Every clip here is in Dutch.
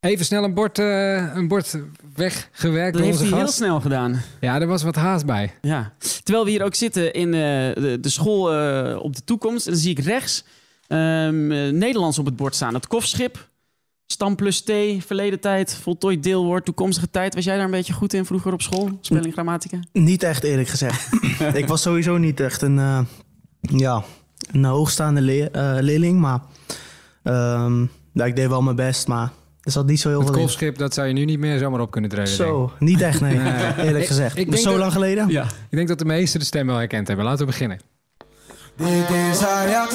Even snel een bord, eh, een bord weggewerkt Dat door heeft hij heel snel gedaan. Ja, er was wat haast bij. Ja. Terwijl we hier ook zitten in eh, de, de school eh, op de toekomst. En dan zie ik rechts ehm, eh, Nederlands op het bord staan. Het kofschip, stam plus T, verleden tijd, voltooid deelwoord, toekomstige tijd. Was jij daar een beetje goed in vroeger op school? Spelling, grammatica? Niet echt eerlijk gezegd. ik was sowieso niet echt een, eh, ja, een hoogstaande leer- eh, leerling. Maar ehm, ja, ik deed wel mijn best. Maar er zat niet zo heel Het veel kolfschip, dat zou je nu niet meer zomaar op kunnen treden. denk ik. Zo, niet echt nee. Nee. Eerlijk gezegd. ik denk zo dat- lang geleden? Ja. Ik denk dat de meesten de stem wel herkend hebben. Laten we beginnen. Dit is Ajax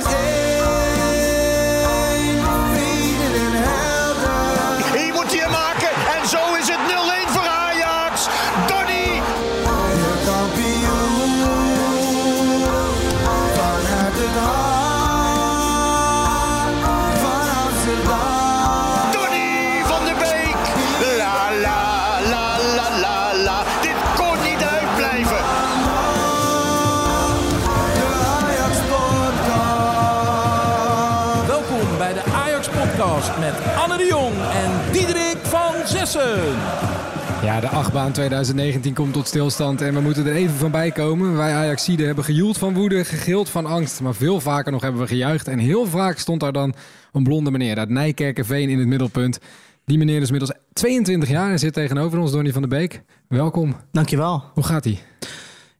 met Anne de Jong en Diederik van Zessen. Ja, de achtbaan 2019 komt tot stilstand en we moeten er even van bij komen. Wij Ajaxiden hebben gejoeld van woede, gegild van angst, maar veel vaker nog hebben we gejuicht. En heel vaak stond daar dan een blonde meneer uit Nijkerkerveen in het middelpunt. Die meneer is inmiddels 22 jaar en zit tegenover ons, Donny van der Beek. Welkom. Dankjewel. Hoe gaat hij?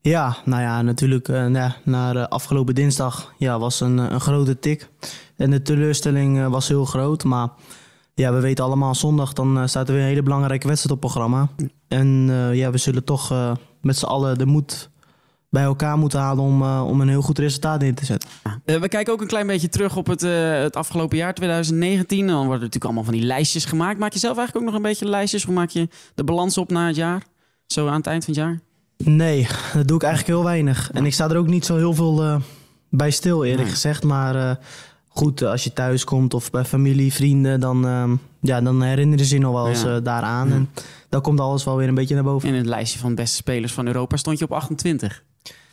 Ja, nou ja, natuurlijk eh, ja, na eh, afgelopen dinsdag ja, was een, eh, een grote tik. En de teleurstelling eh, was heel groot. Maar ja, we weten allemaal, zondag dan eh, staat er weer een hele belangrijke wedstrijd op programma. En eh, ja, we zullen toch eh, met z'n allen de moed bij elkaar moeten halen om, eh, om een heel goed resultaat in te zetten. Eh, we kijken ook een klein beetje terug op het, eh, het afgelopen jaar 2019. Dan worden natuurlijk allemaal van die lijstjes gemaakt. Maak je zelf eigenlijk ook nog een beetje lijstjes? Hoe maak je de balans op na het jaar? Zo aan het eind van het jaar? Nee, dat doe ik eigenlijk heel weinig. En ik sta er ook niet zo heel veel eh, bij stil, eerlijk Nee. gezegd. Maar eh, goed, eh, als je thuis komt of bij familie, vrienden, dan, ehm, ja, dan herinneren ze je nog wel eens Ja. daaraan. En dan komt alles wel weer een beetje naar boven. In het lijstje van beste spelers van Europa stond je op 28.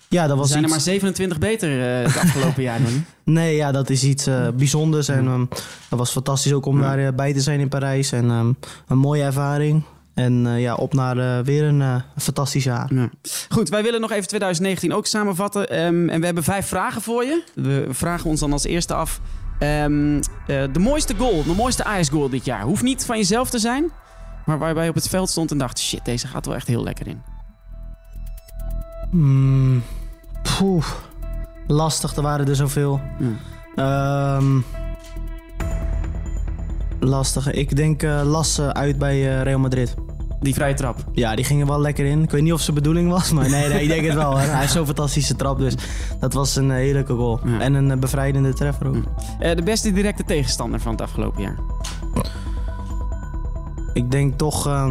Ja, dat Er was zijn er maar 27 beter het afgelopen jaar. Donnie. Nee, ja, dat is iets bijzonders. En ehm, dat was fantastisch ook om Ja. daar eh, bij te zijn in Parijs. En ehm, een mooie ervaring. En eh, ja, op naar eh, weer een eh, fantastisch jaar. Ja. Goed, wij willen nog even 2019 ook samenvatten. Ehm, en we hebben vijf vragen voor je. We vragen ons dan als eerste af... ehm, eh, de mooiste goal, de mooiste Ajax-goal dit jaar. Hoeft niet van jezelf te zijn. Maar waarbij je op het veld stond en dacht... Shit, deze gaat wel echt heel lekker in. Mm, poeh, lastig, er waren er zoveel. Ja. Ehm, lastig. Ik denk eh Lasse uit bij eh, Real Madrid. Die vrije trap. Ja, die gingen wel lekker in. Ik weet niet of zijn bedoeling was, maar nee, nee ik denk het wel. Hè. Hij heeft zo'n fantastische trap, dus dat was een eh, heerlijke goal. Ja. En een bevrijdende treffer ook. De beste directe tegenstander van het afgelopen jaar. Ik denk toch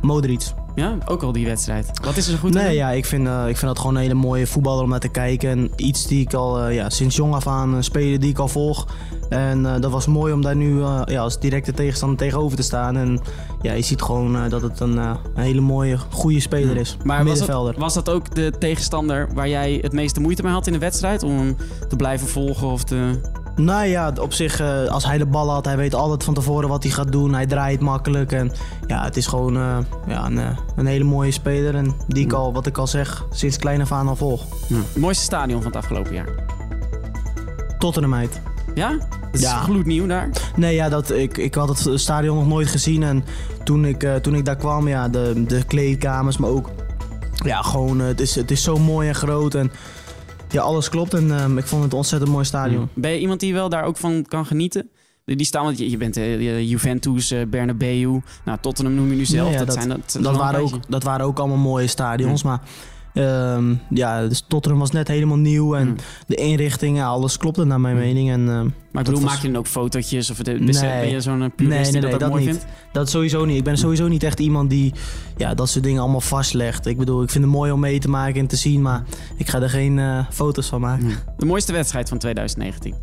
Modric. Ja, ook al die wedstrijd. Wat is er zo goed Nee, ja, ik vind, eh, ik vind dat gewoon een hele mooie voetballer om naar te kijken. En iets die ik al eh, ja, sinds jong af aan, een speler die ik al volg. En eh, dat was mooi om daar nu eh, ja, als directe tegenstander tegenover te staan. En ja, je ziet gewoon eh, dat het een, eh, een hele mooie, goede speler is. Maar was dat, was dat ook de tegenstander waar jij het meeste moeite mee had in de wedstrijd? Om hem te blijven volgen of te... Nou ja, op zich, eh, als hij de bal had, hij weet altijd van tevoren wat hij gaat doen. Hij draait makkelijk. En ja, het is gewoon eh, ja, een, eh, een hele mooie speler. En die ik al, wat ik al zeg, sinds klein af aan al volg. Het mooiste stadion van het afgelopen jaar. Tottenham uit. Ja? Dat is Ja. gloednieuw daar. Nee, ja, dat, ik, ik had het stadion nog nooit gezien. En toen ik, toen ik daar kwam, ja, de, de kleedkamers, maar ook... Ja, gewoon, het, is, het is zo mooi en groot. En ja, alles klopt. En eh, ik vond het een ontzettend mooi stadion. Ben je iemand die wel daar ook van kan genieten? Die staan, want je, je bent eh, Juventus, eh, Bernabeu, nou, Tottenham noem je nu zelf. Ja, dat, dat- zijn, waren ook, dat waren ook allemaal mooie stadions. Maar ehm, ja, dus Tottenham was net helemaal nieuw. En Mm. de inrichting, ja, alles klopte naar mijn mening. En, ehm, Maar ik dat bedoel, was- maak je dan ook fotootjes? Of de, Nee. ben je zo'n eh, Nee, purist nee, die nee, dat, ook dat mooi niet. vindt? Dat sowieso niet. Ik ben sowieso niet echt iemand die ja, dat soort dingen allemaal vastlegt. Ik bedoel, ik vind het mooi om mee te maken en te zien, maar ik ga er geen eh, foto's van maken. De mooiste wedstrijd van 2019.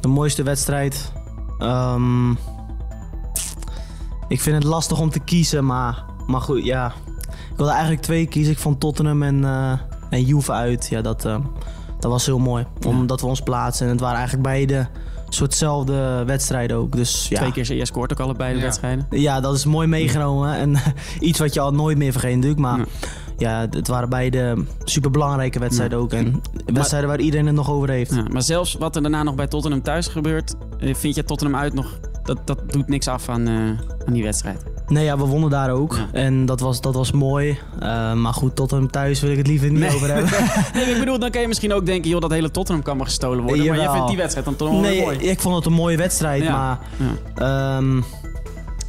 De mooiste wedstrijd. ehm, ik vind het lastig om te kiezen, maar, maar goed, ja. Ik wilde eigenlijk twee kiezen. Ik vond Tottenham en, eh en Juve uit. Ja, dat, eh, dat was heel mooi. Omdat we ons plaatsen. En het waren eigenlijk beide soortzelfde wedstrijden ook. Dus ja. Twee keer, jij scoort ook allebei de Ja. wedstrijden. Ja, dat is mooi meegenomen. En iets wat je al nooit meer vergeet natuurlijk. Maar Ja. ja, het waren beide superbelangrijke wedstrijden ook. En wedstrijden waar iedereen het nog over heeft. Ja, maar zelfs wat er daarna nog bij Tottenham thuis gebeurt, eh, vind je Tottenham uit nog, dat, dat doet niks af aan, eh, aan die wedstrijd. Nee, ja, we wonnen daar ook. Ja. En dat was, dat was mooi. Eh, maar goed, tot hem thuis wil ik het liever niet Nee. over hebben. Nee, ik bedoel, dan kan je misschien ook denken, joh, dat hele Tottenham kan maar gestolen worden. Maar jij vindt die wedstrijd dan toch wel nee, mooi. ik vond het een mooie wedstrijd. Ja. Maar Ja. ehm,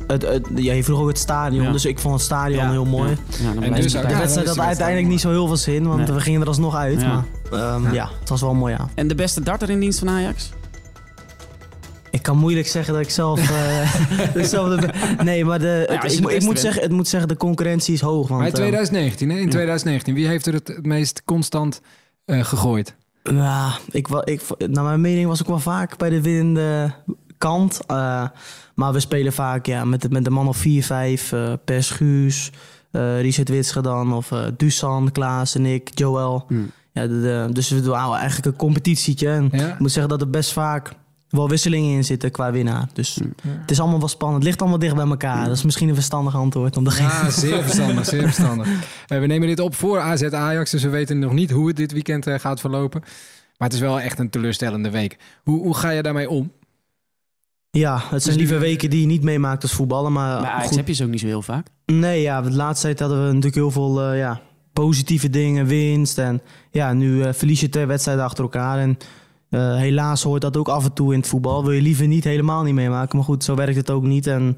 het, het, ja, je vroeg ook het stadion. Ja. Dus ik vond het stadion Ja, heel mooi. Ja, ja, En dus De. Ja, wedstrijd had de uiteindelijk niet zo heel veel zin. Want Nee. we gingen er alsnog uit. Ja. Maar ehm, ja. het was wel mooi aan. En de beste darter in dienst van Ajax? Ik kan moeilijk zeggen dat ik zelf... eh, nee, maar de, Ja, het- ik, de ik, beste moet zeggen, het moet zeggen, de concurrentie is hoog. Want, Maar in ehm, 2019, hè? in 2019, wie heeft er het, het meest constant eh, gegooid? Ja, ik, ik, naar mijn mening was ik wel vaak bij de winnende kant. Eh, maar we spelen vaak ja, met, de- met de man of 4, 5, eh Per Schuurs, eh Richard Witsche dan, of eh Dusan, Klaas en ik, Joel. Hmm. Ja, de, de- dus we doen eigenlijk een competitietje. En Ja? ik moet zeggen dat er best vaak wel wisselingen in zitten qua winnaar. Dus het is allemaal wel spannend. Het ligt allemaal dicht bij elkaar. Dat is misschien een verstandig antwoord. Om te Ja, zeer verstandig, zeer verstandig. Eh, we nemen dit op voor AZ Ajax, dus we weten nog niet hoe het dit weekend eh, gaat verlopen. Maar het is wel echt een teleurstellende week. Hoe, hoe ga je daarmee om? Ja, het zijn liever weken die je niet meemaakt als voetballen. Maar Ajax goed, heb je ze ook niet zo heel vaak. Nee, ja, de laatste tijd hadden we natuurlijk heel veel eh, ja, positieve dingen, winst. En ja, nu eh, verlies je twee wedstrijden achter elkaar. En eh, helaas hoort dat ook af en toe in het voetbal. Wil je liever niet helemaal niet meemaken. Maar goed, zo werkt het ook niet. En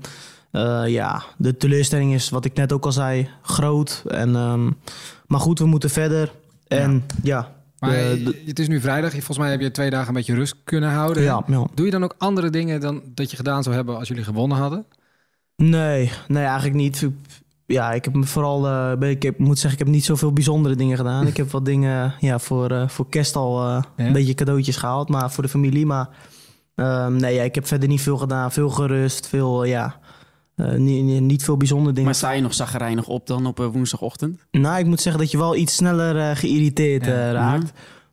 eh, ja, de teleurstelling is, wat ik net ook al zei, groot. En, ehm, maar goed, we moeten verder. En ja, Maar de- de- het is nu vrijdag. Volgens mij heb je twee dagen een beetje rust kunnen houden. ja, ja. Doe je dan ook andere dingen dan dat je gedaan zou hebben als jullie gewonnen hadden? Nee, nee, eigenlijk niet. Ja, ik heb me vooral, ben- ik heb, moet zeggen, ik heb niet zoveel bijzondere dingen gedaan. Ik heb wat dingen ja, voor, eh, voor kerst al eh, Ja? een beetje cadeautjes gehaald, maar voor de familie. Maar ehm, nee, ja, ik heb verder niet veel gedaan. Veel gerust, veel, ja, niet, niet, veel bijzondere dingen. Maar sta je nog zagrijnig op dan op woensdagochtend? Nou, ik moet zeggen dat je wel iets sneller geïrriteerd Ja.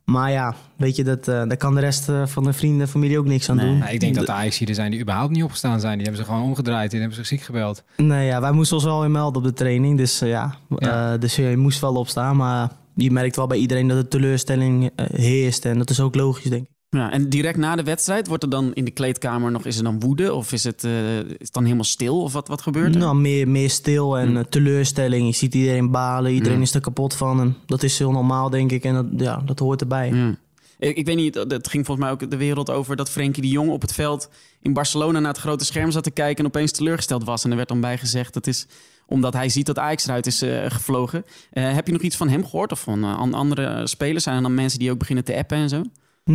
Maar ja, weet je, dat, eh, daar kan de rest eh, van de vrienden en familie ook niks aan Nee. doen. Nou, ik denk dat de ajax er zijn die überhaupt niet opgestaan zijn. Die hebben ze gewoon omgedraaid. Die hebben zich ziek gebeld. Nee, ja, wij moesten ons wel weer melden op de training. Dus eh, ja, Ja. Dus je moest wel opstaan. Maar je merkt wel bij iedereen dat de teleurstelling heerst. En dat is ook logisch, denk ik. Ja, en direct na de wedstrijd wordt er dan in de kleedkamer nog, is er dan woede? Of is het, eh, is het dan helemaal stil? Of wat, wat gebeurt er? Nou, meer, meer stil en Mm. eh, teleurstelling. Je ziet iedereen balen. Iedereen Ja. is er kapot van. En dat is heel normaal, denk ik. En dat, ja, dat hoort erbij. Ik, ik weet niet, het ging volgens mij ook de wereld over dat Frenkie de Jong op het veld in Barcelona naar het grote scherm zat te kijken en opeens teleurgesteld was. En er werd dan bij gezegd dat is omdat hij ziet dat Ajax eruit is eh, gevlogen. Heb je nog iets van hem gehoord of van an- andere spelers? Zijn er dan mensen die ook beginnen te appen en zo?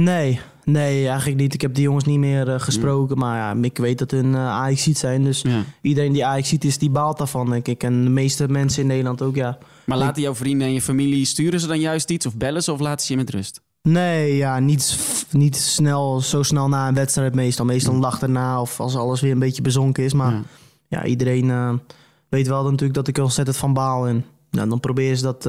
Nee, nee, eigenlijk niet. Ik heb die jongens niet meer eh, gesproken. Maar ja, ik weet dat hun uh, ajax zijn. Dus Ja. iedereen die ajax is, die baalt daarvan, denk ik. En de meeste mensen in Nederland ook, ja. Maar laten jouw vrienden en je familie, sturen ze dan juist iets of bellen ze of laten ze je met rust? Nee, ja, niet, niet snel, zo snel na een wedstrijd meestal. Meestal een dag erna of als alles weer een beetje bezonken is. Maar Ja. ja, iedereen eh, weet wel natuurlijk dat ik er ontzettend van baal. En ja, dan proberen ze dat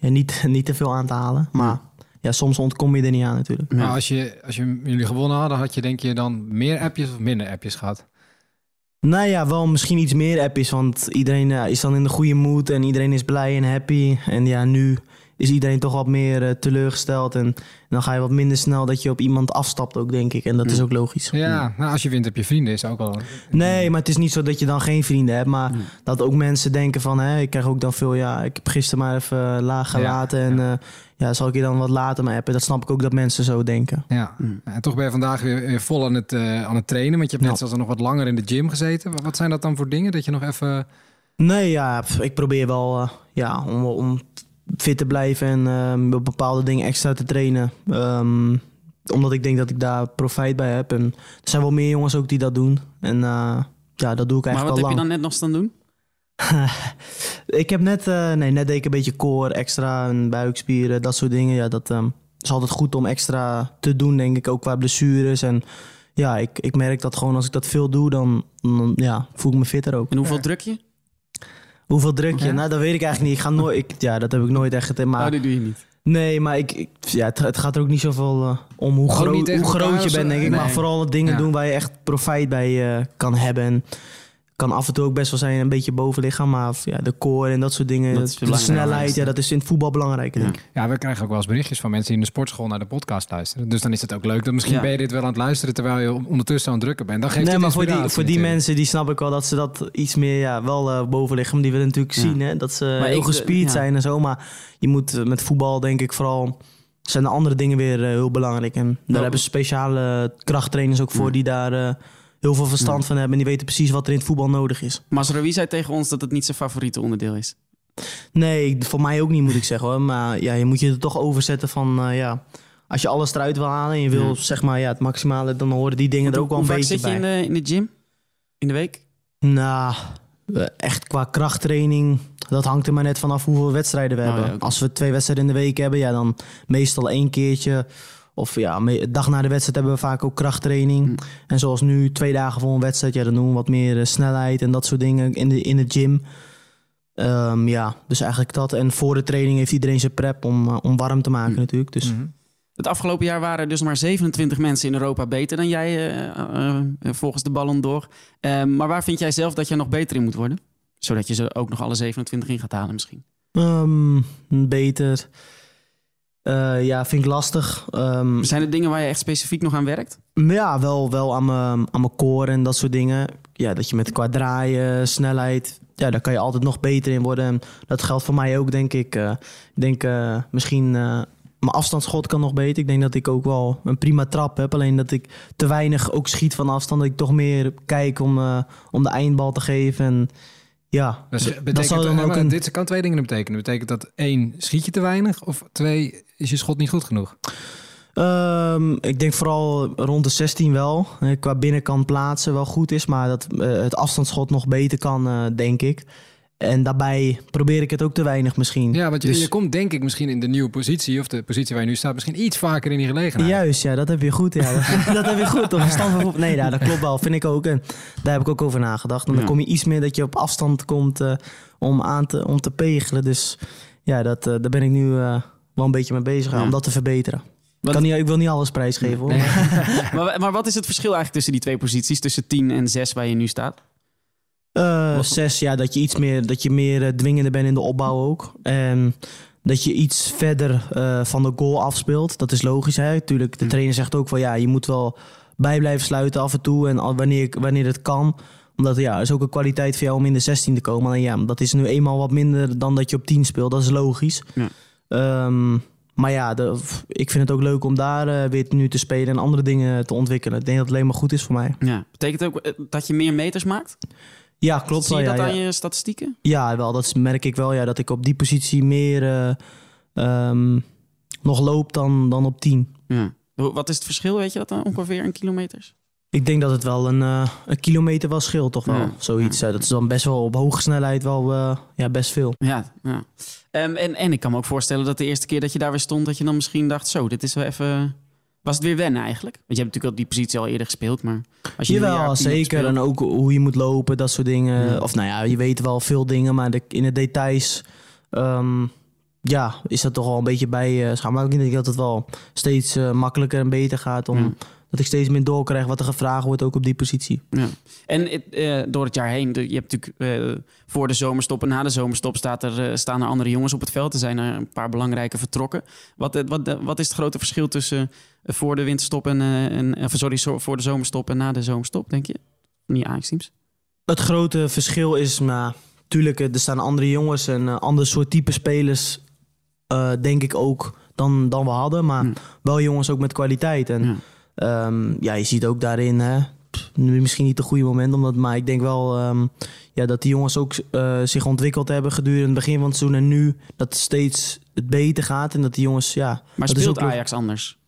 ja, niet, niet te veel aan te halen. Maar ja, soms ontkom je er niet aan natuurlijk. Ja. Maar als, je, als je, jullie gewonnen hadden, had je denk je dan meer appjes of minder appjes gehad? Nou ja, wel misschien iets meer appjes. Want iedereen eh, is dan in de goede mood en iedereen is blij en happy. En ja, nu is iedereen toch wat meer eh, teleurgesteld. En, dan ga je wat minder snel dat je op iemand afstapt ook, denk ik. En dat is ook logisch. Ja, nou, als je wint heb je vrienden, is ook al... Nee, maar het is niet zo dat je dan geen vrienden hebt. Maar dat ook mensen denken van... Hè, ik krijg ook dan veel... Ja, ik heb gisteren maar even laag gelaten. en ja. ja, zal ik je dan wat later maar appen? Dat snap ik ook dat mensen zo denken. Ja, en toch ben je vandaag weer, weer vol aan het, uh, aan het trainen. Want je hebt net Ja. zoals nog wat langer in de gym gezeten. Wat- zijn dat dan voor dingen? Dat je nog even... Nee, ja, ik probeer wel uh, ja, om, om fit te blijven en uh, bepaalde dingen extra te trainen. Um, omdat ik denk dat ik daar profijt bij heb. En er zijn wel meer jongens ook die dat doen. En uh, ja, dat doe ik Maar eigenlijk wat al heb lang. je dan net nog staan doen? ik heb net, uh, nee, net deed ik een beetje core extra en buikspieren, dat soort dingen. Ja, dat um, is altijd goed om extra te doen, denk ik, ook qua blessures. En ja, ik, ik merk dat gewoon als ik dat veel doe, dan, dan ja, voel ik me fitter ook. En hoeveel druk je? Hoeveel druk je? Nou, dat weet ik eigenlijk niet. Ik ga nooit, ik, ja, dat heb ik nooit echt gedaan. Maar Oh, dat doe je niet. Nee, maar ik, ik- ja, het, het gaat er ook niet zoveel eh, om hoe, Ook gro- niet tegen hoe groot je bent, denk ik. Nee. Maar vooral dingen Ja. doen waar je echt profijt bij eh, kan hebben. Kan af en toe ook best wel zijn een beetje bovenlichaam. Maar ja, de core en dat soort dingen. Dat de snelheid, ja, dat is in het voetbal belangrijk. denk ik. Ja, we krijgen ook wel eens berichtjes van mensen die in de sportschool naar de podcast luisteren. Dus dan is het ook leuk. Dat misschien Ja. ben je dit wel aan het luisteren terwijl je ondertussen aan het drukken bent. Dan geeft Nee, het maar voor die, voor die mensen die snap ik wel dat ze dat iets meer ja, wel eh bovenlichaam. Die willen natuurlijk Ja. zien hè, dat ze Maar heel ik- gespierd ja. zijn en zo. Maar je moet eh, met voetbal denk ik vooral... zijn de andere dingen weer eh, heel belangrijk. En daar hebben ze speciale krachttrainers ook voor... Ja. die daar eh, heel veel verstand Ja. van hebben. En die weten precies wat er in het voetbal nodig is. Masraoui zei tegen ons dat het niet zijn favoriete onderdeel is. Nee, voor mij ook niet moet ik zeggen hoor. Maar ja, je moet je er toch overzetten van... eh, ja, als je alles eruit wil halen en je wil Ja. zeg maar ja, het maximale... dan horen die dingen er ook wel een Hoe vaak beetje zit je bij. in de, in de gym? In de week? Nou, echt qua krachttraining, dat hangt er maar net vanaf hoeveel wedstrijden we Oh, hebben. ja. Als we twee wedstrijden in de week hebben, ja, dan meestal één keertje. Of ja, dag na de wedstrijd hebben we vaak ook krachttraining. Hm. En zoals nu, twee dagen voor een wedstrijd, ja, dan doen we wat meer eh, snelheid en dat soort dingen in de, in de gym. Ehm, ja, dus eigenlijk dat. En voor de training heeft iedereen zijn prep om, eh, om warm te maken Hm. natuurlijk. Dus Mhm. Het afgelopen jaar waren er dus maar 27 mensen in Europa beter dan jij eh, volgens de Ballon d'Or. Eh, maar waar vind jij zelf dat je nog beter in moet worden? Zodat je ze ook nog alle 27 in gaat halen misschien. ehm, beter. Eh, ja, vind ik lastig. Ehm, Zijn er dingen waar je echt specifiek nog aan werkt? Ja, wel, wel aan mijn, aan mijn core en dat soort dingen. Ja, dat je met qua draaien, snelheid, ja, daar kan je altijd nog beter in worden. En dat geldt voor mij ook, denk ik. Eh, ik denk eh, misschien, eh, mijn afstandsschot kan nog beter. Ik denk dat ik ook wel een prima trap heb. Alleen dat ik te weinig ook schiet van afstand. Dat ik toch meer kijk om, eh, om de eindbal te geven. En ja, Dus dat betekent, zou dan ook een... Dit kan twee dingen betekenen. Betekent dat één, schiet je te weinig? Of twee, is je schot niet goed genoeg? Ehm, ik denk vooral rond de 16 wel. Eh, Qua binnenkant plaatsen wel goed is, maar dat eh, het afstandsschot nog beter kan, eh, denk ik. En daarbij probeer ik het ook te weinig misschien. Ja, want je, Dus- je komt denk ik misschien in de nieuwe positie... of de positie waar je nu staat, misschien iets vaker in die gelegenheid. Juist, ja, dat heb je goed. Ja. dat heb je goed. Op verstand van. Nee, ja, dat klopt wel, vind ik ook. En daar heb ik ook over nagedacht. En dan Ja. kom je iets meer dat je op afstand komt eh, om, aan te, om te pegelen. Dus ja, dat, daar ben ik nu eh, wel een beetje mee bezig Ja. om dat te verbeteren. Ik, kan niet, ik wil niet alles prijsgeven hoor. maar, maar wat is het verschil eigenlijk tussen die twee posities? Tussen 10 en 6 waar je nu staat? Wat- zes, ja, dat je iets meer, dat je meer eh, dwingender bent in de opbouw ook. En dat je iets verder eh, van de goal afspeelt. Dat is logisch, hè. Tuurlijk, de Hm. trainer zegt ook van ja, je moet wel bij blijven sluiten af en toe. En al- wanneer, wanneer het kan. Omdat ja, is ook een kwaliteit voor jou om in de 16 te komen. Alleen ja, dat is nu eenmaal wat minder dan dat je op 10 speelt. Dat is logisch. Ja. Ehm, maar ja, de, ik vind het ook leuk om daar eh, weer nu te spelen en andere dingen te ontwikkelen. Ik denk dat het alleen maar goed is voor mij. Ja. Betekent het ook eh, dat je meer meters maakt? Ja, klopt Zie je wel. dat ja, aan ja. je statistieken? Ja, wel, dat merk ik wel. Ja, dat ik op die positie meer eh, ehm, nog loop dan, dan op 10. Ja. Wat is het verschil, weet je dat dan ongeveer in kilometers? Ik denk dat het wel een, een kilometer wel scheelt, toch wel. Ja. Zoiets. dat is dan best wel op hoge snelheid wel ja, best veel. Ja, ja. Ehm, en, en ik kan me ook voorstellen dat de eerste keer dat je daar weer stond, dat je dan misschien dacht, zo, dit is wel even... Was het weer wennen eigenlijk? Want je hebt natuurlijk al die positie al eerder gespeeld, maar... Als je Jawel, zeker. gespeeld- En ook hoe je moet lopen, dat soort dingen. Ja. Of nou ja, je weet wel veel dingen, maar de, in de details... ehm, ja, is dat toch wel een beetje bij schaam. Maar ik denk dat het wel steeds eh, makkelijker en beter gaat. Om, Ja. Dat ik steeds meer doorkrijg wat er gevraagd wordt, ook op die positie. Ja. En eh, door het jaar heen, je hebt natuurlijk eh, voor de zomerstop en na de zomerstop staat er, eh, staan er andere jongens op het veld. Er zijn er een paar belangrijke vertrokken. Wat, wat, wat is het grote verschil tussen voor de winterstop en, en sorry, voor de zomerstop en na de zomerstop, denk je? Die Ajax-teams? Het grote verschil is, nou, tuurlijk, er staan andere jongens en ander soort type spelers, denk ik ook, dan, dan we hadden. Maar wel jongens ook met kwaliteit. En Ja. Ehm, ja, je ziet ook daarin, hè, nu misschien niet het goede moment, omdat, maar ik denk wel ehm, ja, dat die jongens ook eh, zich ontwikkeld hebben gedurende het begin van het seizoen. En nu dat het steeds het beter gaat en dat die jongens, ja... Maar is speelt ook- Ajax anders?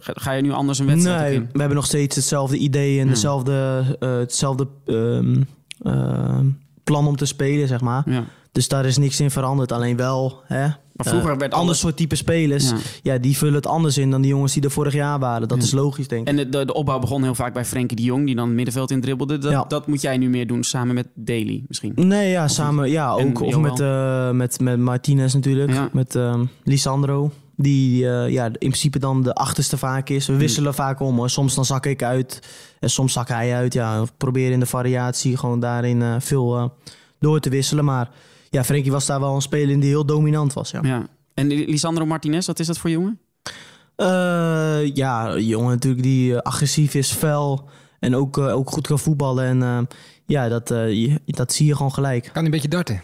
Ga je nu anders een wedstrijd Nee, in? we hebben nog steeds hetzelfde idee en dezelfde, eh, hetzelfde ehm, ehm, plan om te spelen, zeg maar. Ja. Dus daar is niks in veranderd. Alleen wel, hè, Maar vroeger eh, werd ander alles... soort type spelers. Ja. Ja. die vullen het anders in dan die jongens die er vorig jaar waren. Dat Ja. is logisch, denk ik. En de, de, de opbouw begon heel vaak bij Frenkie de Jong, die dan het middenveld indribbelde. Dat, Ja. dat moet jij nu meer doen, samen met Daly misschien. Nee, ja, samen. Ja, En ook. Of met, eh, met, met Martinez natuurlijk. Met ehm, Lisandro. die eh, ja, in principe dan de achterste vaak is. We wisselen vaak om. hoor. Soms dan zak ik uit en soms zak hij uit. Ja, we proberen in de variatie gewoon daarin veel door te wisselen. Maar ja, Frenkie was daar wel een speler die heel dominant was. Ja, Ja. En Lisandro Martinez, wat is dat voor jongen? Eh, ja een jongen natuurlijk die eh, agressief is, fel en ook, eh, ook goed kan voetballen. En eh, ja, dat, eh, je- dat zie je gewoon gelijk. Kan hij een beetje darten?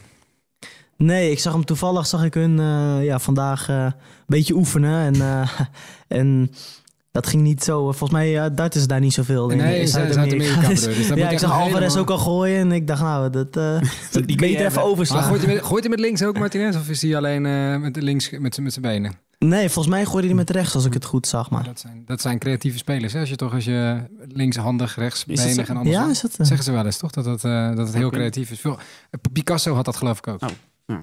Nee, ik zag hem toevallig, zag ik hun eh, ja, vandaag eh, een beetje oefenen. En, eh, en dat ging niet zo. Volgens mij, uh, dat is daar niet zoveel. in- Nee, in Zuid-Amerika dus dat ja, ik zag nog Alvarez helemaal- ook al gooien en ik dacht, nou, dat, eh dat je beter hebben. even Maar overslaan. gooit hij, met, gooit hij met links ook, Martinez? Of is hij alleen eh, met de links met, met zijn benen? Nee, volgens mij gooide hij met rechts, als ik het goed zag. Maar. Dat zijn, dat zijn creatieve spelers. Hè? Als je toch als je linkshandig, rechtsbenig en andersom. Ja, is dat... eh, Zeggen ze wel eens toch dat het, eh, dat het heel creatief is. Picasso had dat geloof ik ook. Oh,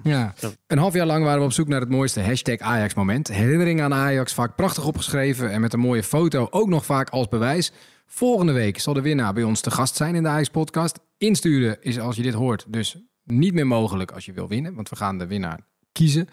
ja. Een half jaar lang waren we op zoek naar het mooiste hashtag Ajax moment. Herinneringen aan Ajax, vaak prachtig opgeschreven en met een mooie foto ook nog vaak als bewijs. Volgende week zal de winnaar bij ons te gast zijn in de Ajax podcast. Insturen is als je dit hoort dus niet meer mogelijk als je wil winnen, want we gaan de winnaar kiezen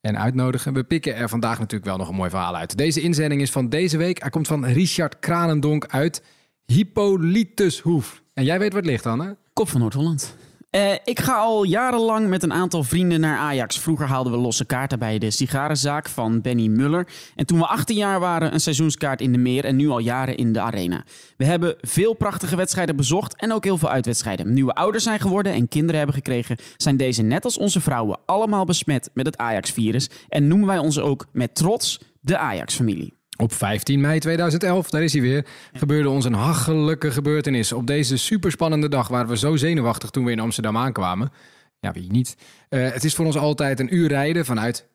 en uitnodigen. We pikken er vandaag natuurlijk wel nog een mooi verhaal uit. Deze inzending is van deze week. Hij komt van Richard Kranendonk uit Hippolytushoef. En jij weet wat het ligt dan, hè? Kop van Noord-Holland. Eh, ik ga al jarenlang met een aantal vrienden naar Ajax. Vroeger haalden we losse kaarten bij de sigarenzaak van Benny Muller. En toen we 18 jaar waren, een seizoenskaart in de meer en nu al jaren in de arena. We hebben veel prachtige wedstrijden bezocht en ook heel veel uitwedstrijden. Nu we ouder zijn geworden en kinderen hebben gekregen, zijn deze net als onze vrouwen allemaal besmet met het Ajax-virus. En noemen wij ons ook met trots de Ajax-familie. Op 15 mei 2011, daar is hij weer, gebeurde ons een hachelijke gebeurtenis. Op deze superspannende dag waren we zo zenuwachtig toen we in Amsterdam aankwamen. Ja, wie niet. Eh, het is voor ons altijd een uur rijden vanuit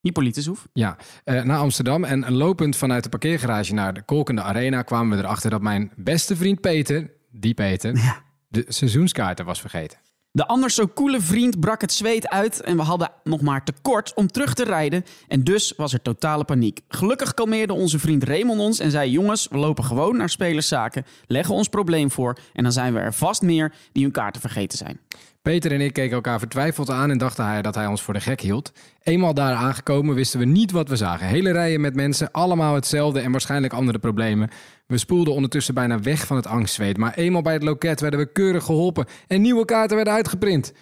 Hippolytushoef. ja, eh, naar Amsterdam. En lopend vanuit de parkeergarage naar de Kolkende Arena kwamen we erachter dat mijn beste vriend Peter, die Peter, de seizoenskaarten was vergeten. De anders zo coole vriend brak het zweet uit en we hadden nog maar tekort om terug te rijden. En dus was er totale paniek. Gelukkig kalmeerde onze vriend Raymond ons en zei: Jongens, we lopen gewoon naar spelerszaken, leggen ons probleem voor en dan zijn we er vast meer die hun kaarten vergeten zijn. Peter en ik keken elkaar vertwijfeld aan en dachten hij dat hij ons voor de gek hield. Eenmaal daar aangekomen wisten we niet wat we zagen. Hele rijen met mensen, allemaal hetzelfde en waarschijnlijk andere problemen. We spoelden ondertussen bijna weg van het angstzweet, maar eenmaal bij het loket werden we keurig geholpen en nieuwe kaarten werden uitgeprint.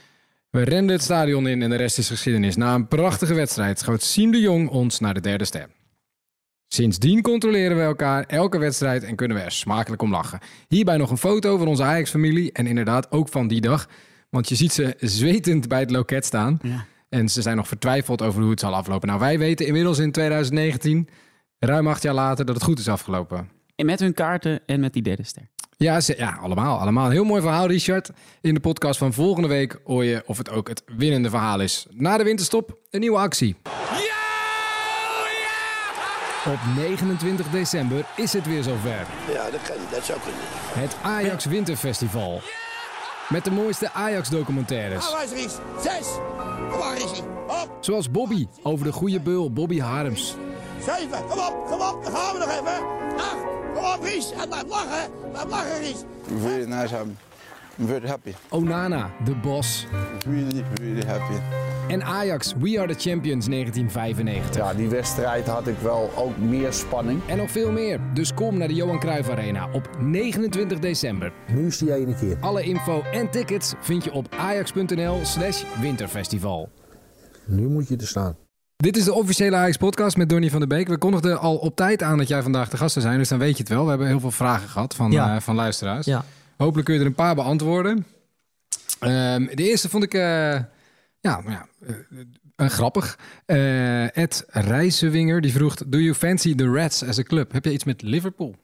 We renden het stadion in en de rest is geschiedenis. Na een prachtige wedstrijd schoot Siem de Jong ons naar de derde ster. Sindsdien controleren we elkaar elke wedstrijd en kunnen we er smakelijk om lachen. Hierbij nog een foto van onze Ajax-familie en inderdaad ook van die dag. Want je ziet ze zwetend bij het loket staan. Ja. En ze zijn nog vertwijfeld over hoe het zal aflopen. Nou, wij weten inmiddels in 2019, ruim acht jaar later, dat het goed is afgelopen. En met hun kaarten en met die derde ster. Ja, ze, ja allemaal, allemaal. Een heel mooi verhaal, Richard. In de podcast van volgende week hoor je of het ook het winnende verhaal is. Na de winterstop, een nieuwe actie. Op 29 december is het weer zover. Ja, dat kan. Dat zou kunnen. Het Ajax Winterfestival. Met de mooiste Ajax-documentaires. Waar is Ries? Zes. Waar is hij? Op. Zoals Bobby over de goede beul Bobby Harms. Zeven. Kom op. Kom op. Dan gaan we nog even. Acht. Kom op, Ries. En blijf lachen. Blijf lachen, Ries. Very nice. I'm, I'm very happy. Onana, de Bos. Really, really happy. En Ajax, We Are The Champions 1995. Ja, die wedstrijd had ik wel ook meer spanning. En nog veel meer. Dus kom naar de Johan Cruijff Arena op 29 december. Nu is die ene keer. Alle info en tickets vind je op ajax.nl slash winterfestival. Nu moet je er staan. Dit is de officiële Ajax-podcast met Donny van der Beek. We kondigden al op tijd aan dat jij vandaag de gast zou zijn, dus dan weet je het wel. We hebben heel veel vragen gehad van, Ja. eh, van luisteraars. Ja. Hopelijk kun je er een paar beantwoorden. Ehm, de eerste vond ik eh, ja, ja, eh, eh, grappig. Eh, Ed Rijsewinger die vroeg: Do you fancy the Reds as a club? Heb je iets met Liverpool?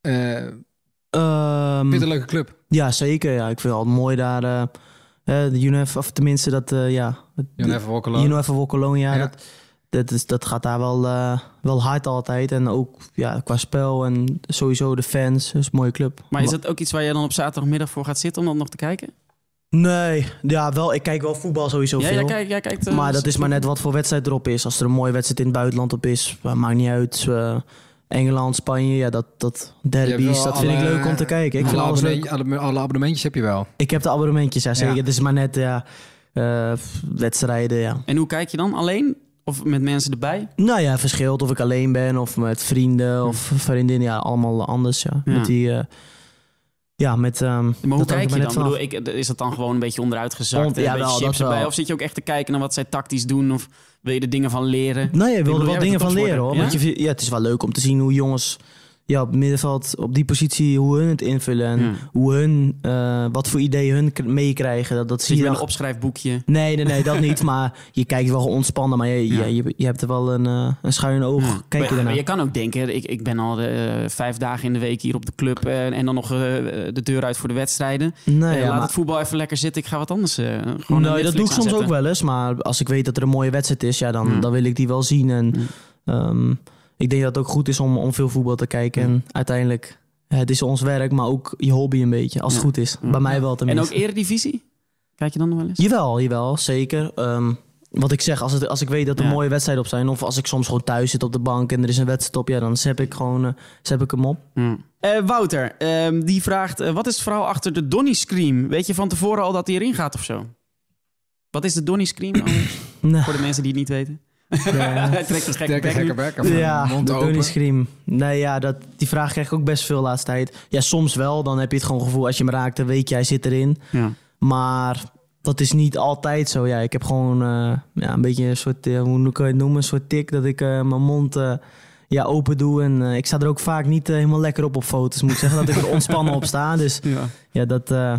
Eh vind Ehm, je het een leuke club? ja, zeker. Ja. Ik vind het altijd mooi daar. eh, de UNF, of tenminste dat, eh, ja. Wokkerlo. UNF Wokkeloon, ja. Ja. Dat, dat, is, dat gaat daar wel, wel hard altijd. En ook ja, qua spel en sowieso de fans. Dus een mooie club. Maar is dat ook iets waar je dan op zaterdagmiddag voor gaat zitten om dan nog te kijken? Nee, ja, wel, ik kijk wel voetbal sowieso Ja, veel. jij kijkt, jij kijkt, eh, maar dat is maar net wat voor wedstrijd erop is. Als er een mooie wedstrijd in het buitenland op is, maar maakt niet uit. eh, Engeland, Spanje, ja, dat, dat derbies, dat vind ik leuk om te kijken. Ik, vind alle, alles leuk. alle, alle abonnementjes heb je wel. ik heb de abonnementjes, ja, zeker. Ja. Het is maar net ja, eh, wedstrijden, ja. En hoe kijk je dan? Alleen? Of met mensen erbij? Nou ja, verschilt of ik alleen ben of met vrienden of vriendinnen. Ja, allemaal anders, ja. Ja. Met die... eh, ja, met... ehm, Maar hoe kijk je dan? Bedoel, ik, is dat dan gewoon een beetje onderuit gezakt? Een ja, beetje wel, chips erbij? wel. Of zit je ook echt te kijken naar wat zij tactisch doen? Of wil je er dingen van leren? Nee, je Ik wil er wel dingen van een leren hoor. Want je, ja, het is wel leuk om te zien hoe jongens ja, op het middenveld, op die positie, hoe hun het invullen. En Ja. hoe hun, eh, wat voor ideeën hun meekrijgen. Dat, dat zie je dan. een opschrijfboekje? Nee, nee, nee, dat niet. Maar je kijkt wel ontspannen. Maar je, Ja. je, je hebt er wel een, eh, een schuin oog. Ja. Kijk je Maar- je kan ook denken, ik, ik ben al eh, vijf dagen in de week hier op de club en dan nog de deur uit voor de wedstrijden. Nee, laat maar- het voetbal even lekker zitten, ik ga wat anders gewoon Nee, een dat doe ik soms ook wel eens. Maar als ik weet dat er een mooie wedstrijd is, ja, dan, Ja. dan wil ik die wel zien. En Ja. Ik denk dat het ook goed is om, om veel voetbal te kijken. Ja. En uiteindelijk, ja, het is ons werk, maar ook je hobby een beetje. Als het goed is. Ja. Bij mij wel En tenminste. ook eredivisie? Kijk je dan nog wel eens? Jawel, jawel, zeker. Ehm, wat ik zeg, als, het, als ik weet dat er Ja. mooie wedstrijden op zijn... of als ik soms gewoon thuis zit op de bank en er is een wedstrijd op... ja, dan zet ik gewoon eh, zet ik hem op. Ja. Eh, Wouter, ehm, die vraagt, eh, wat is het verhaal achter de Donny Scream? Weet je van tevoren al dat hij erin gaat of zo? Wat is de Donny Scream? Nou, Voor de mensen die het niet weten. Ja. Hij trekt een gekke bek Ja, mond de open. Scream. Nee, ja, dat, die vraag krijg ik ook best veel de laatste tijd. Ja, soms wel. Dan heb je het gewoon gevoel, als je hem raakt, dan weet je, hij zit erin. Ja. Maar dat is niet altijd zo. Ja, ik heb gewoon eh, ja, een beetje een soort, eh, hoe kan je het noemen, een soort tik dat ik eh, mijn mond eh, ja, open doe. En eh, ik sta er ook vaak niet helemaal lekker op op foto's. Moet ik zeggen dat ik er ontspannen op sta. Dus Ja. ja, dat, eh,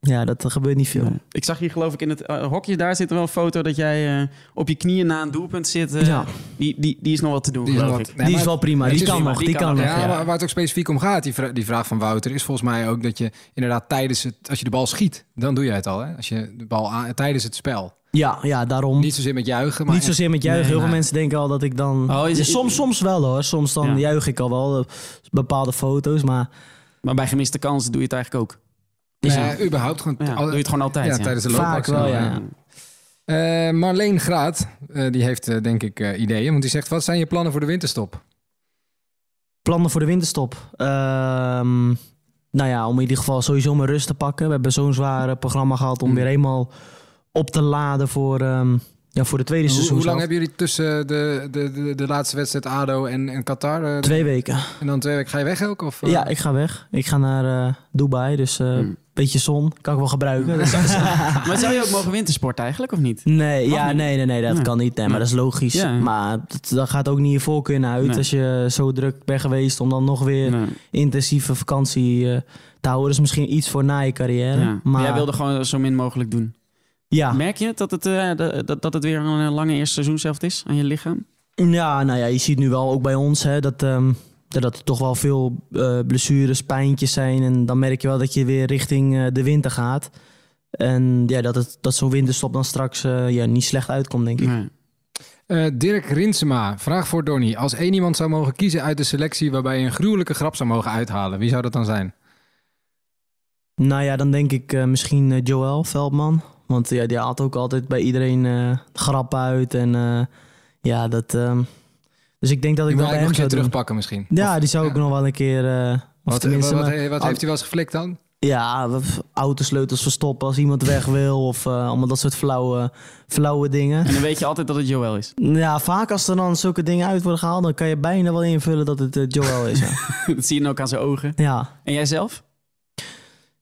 ja, dat gebeurt niet veel. Ik zag hier geloof ik in het eh, hokje, daar zit er wel een foto dat jij eh, op je knieën na een doelpunt zit. eh, Ja. die, die, die is nog wat te doen, Die is geloof nog ik. Nee, die is wel prima. Die is kan prima, nog. die Die kan kan nog, nog. Ja, waar het ook specifiek om gaat, die, vra- die vraag van Wouter, is volgens mij ook dat je inderdaad tijdens het, als je de bal schiet, dan doe je het al. Hè? Als je de bal aan, tijdens het spel. Ja, ja, daarom. Niet zozeer met juichen, maar Niet zozeer met juichen. Nee, Heel veel nee. mensen denken al dat ik dan... Oh, is- Ja, is- soms, soms wel hoor. Soms dan Ja. juich ik al wel. Bepaalde foto's. Maar Maar bij gemiste kansen doe je het eigenlijk ook. Is het- überhaupt gewoon. ja, al- doe je het gewoon altijd. ja, ja. tijdens de loopactie. wel, ja. Eh, Marleen Graat, eh, die heeft eh, denk ik ideeën. Want die zegt, wat zijn je plannen voor de winterstop? plannen voor de winterstop. Ehm, nou ja, om in ieder geval sowieso mijn rust te pakken. We hebben zo'n zwaar programma gehad om Mm. weer helemaal op te laden voor, ehm, ja, voor de tweede seizoen. hoe lang hebben jullie tussen de, de, de, de laatste wedstrijd ADO en, en Qatar? Twee weken. En dan twee weken ga je weg ook? Of? Ja, ik ga weg. Ik ga naar Dubai, dus een Mm. Beetje zon kan ik wel gebruiken. Dus- Maar zou je ook mogen wintersporten eigenlijk, of niet? nee, ja, niet. nee, nee, nee, dat Nee. kan niet. Nee, maar dat is logisch. Ja. Maar dat, dat gaat ook niet je voorkeur uit Nee. als je zo druk bent geweest om dan nog weer Nee. intensieve vakantie eh, te houden. Is misschien iets voor na je carrière. Ja. Maar Jij wilde gewoon zo min mogelijk doen. ja. Merk je dat het, eh, dat, dat het weer een lange eerste seizoen zelf is aan je lichaam? Ja, nou ja, je ziet nu wel ook bij ons hè, dat, ehm, dat er toch wel veel eh, blessures, pijntjes zijn. En dan merk je wel dat je weer richting eh, de winter gaat. En ja, dat, het, dat zo'n winterstop dan straks eh, ja, niet slecht uitkomt, denk ik. Nee. Eh, Dirk Rinsema, vraag voor Donny. Als één iemand zou mogen kiezen uit de selectie waarbij je een gruwelijke grap zou mogen uithalen, wie zou dat dan zijn? Nou ja, dan denk ik eh, misschien Joël Veldman. Want ja, die haalt ook altijd bij iedereen eh grap uit. En eh, ja, dat... dus ik denk dat ik, wil dat bij hem zou terugpakken misschien. Ja, die zou ik nog wel een keer... eh, of Wat, wat, maar- wat, wat heeft hij wel eens geflikt dan? Ja, autosleutels verstoppen als iemand weg wil. Of eh, allemaal dat soort flauwe, flauwe dingen. En dan weet je altijd dat het Joel is. Ja, vaak als er dan zulke dingen uit worden gehaald... dan kan je bijna wel invullen dat het eh, Joel is. Ja. dat zie je dan ook aan zijn ogen. ja. En jij zelf?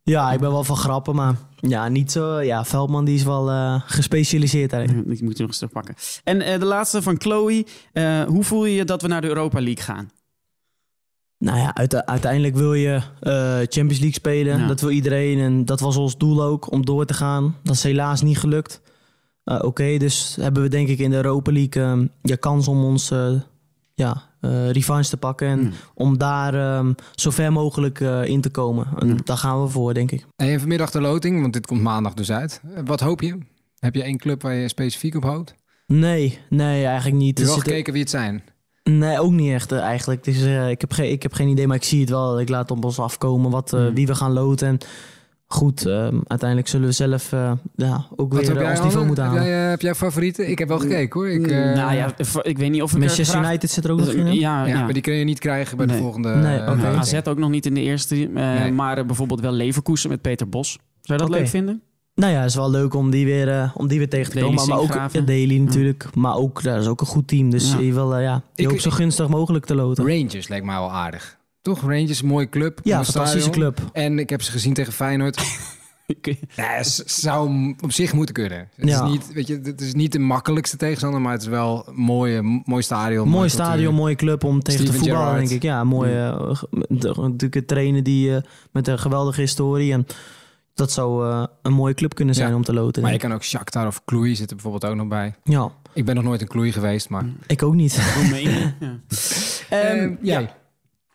Ja, ik ben wel van grappen, maar ja, niet zo... Ja, Veldman die is wel eh, gespecialiseerd daarin. Die moet je nog eens terugpakken. En eh, de laatste van Chloe. Eh, hoe voel je je dat we naar de Europa League gaan? Nou ja, uite- uiteindelijk wil je Champions League spelen. Ja. Dat wil iedereen. En dat was ons doel ook, om door te gaan. Dat is helaas niet gelukt. Oké, dus hebben we denk ik in de Europa League eh, ja, kans om ons ja, revanche te pakken. En Hmm. om daar eh, zo ver mogelijk eh, in te komen. En Ja. daar gaan we voor, denk ik. En vanmiddag de loting, want dit komt maandag dus uit. Eh, Wat hoop je? Heb je één club waar je specifiek op hoopt? Nee, nee, eigenlijk niet. Je wel gekeken wie het zijn? Nee, ook niet echt eigenlijk. Dus, ik, heb geen, ik heb geen idee, maar ik zie het wel. Ik laat op ons afkomen wat, Hmm. wie we gaan loten. En goed, eh, uiteindelijk zullen we zelf eh, ja, ook Wat weer jij, ons niveau moeten heb halen. jij, eh, heb jij favorieten? Ik heb wel gekeken hoor. Ik, eh, nou ja, ik weet niet of ik er Manchester graag- United zit er ook nog in. Ja, ja, ja. maar die kun je niet krijgen bij de volgende. Nee. AZ ook nog niet in de eerste. eh, Nee. Maar bijvoorbeeld wel Leverkusen met Peter Bos. Zou je dat leuk vinden? Nou ja, het is wel leuk om die weer, om die weer tegen te komen. Maar, ook ja, Daily natuurlijk. Maar ook, dat is ook een goed team. Dus Ja. je wil ja, die Ik- ook zo gunstig mogelijk te loten. Rangers leek mij wel aardig. Toch? Rangers, een mooie club. Ja, fantastische stadion. club. En ik heb ze gezien tegen Feyenoord. Ja, zou op zich moeten kunnen. Het, Ja. is niet, weet je, het is niet de makkelijkste tegenstander, maar het is wel een mooie, mooi stadion. Mooi mooie stadion, mooie club om tegen Steven te voetballen, Gerrard. denk ik. Ja, mooie, eh, ge- de- natuurlijk een trainer die, eh, met een geweldige historie. En dat zou eh, een mooie club kunnen zijn Ja. om te loten. Maar je kan ook Shakhtar of Kloei zitten bijvoorbeeld ook nog bij. ik. Ja, Ik ben nog nooit in Kloei geweest, maar... ik ook niet. Roemenië. ja. Ehm, Ehm, ja.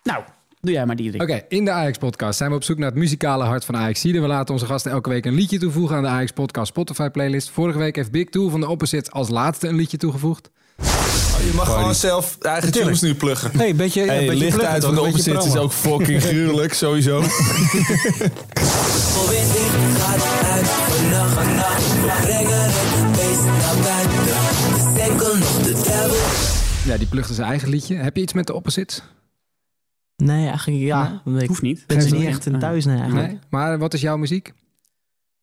Nou, doe jij maar die. Oké, in de Ajax-podcast zijn we op zoek naar het muzikale hart van ajax We laten onze gasten elke week een liedje toevoegen aan de Ajax-podcast Spotify-playlist. Vorige week heeft Big Tool van de Opposite als laatste een liedje toegevoegd. Je mag gewoon zelf eigen tunes nu pluggen. Hey, beetje, ja, Hey, beetje licht pluggen uit van de beetje opposite is ook fucking gruwelijk, sowieso. Ja, die plugde zijn eigen liedje. Heb je iets met de Opposites? Nee, eigenlijk ja. Ik Hoeft niet. ben er Geen niet echt in. in thuis, nee, eigenlijk. Nee. Maar wat is jouw muziek?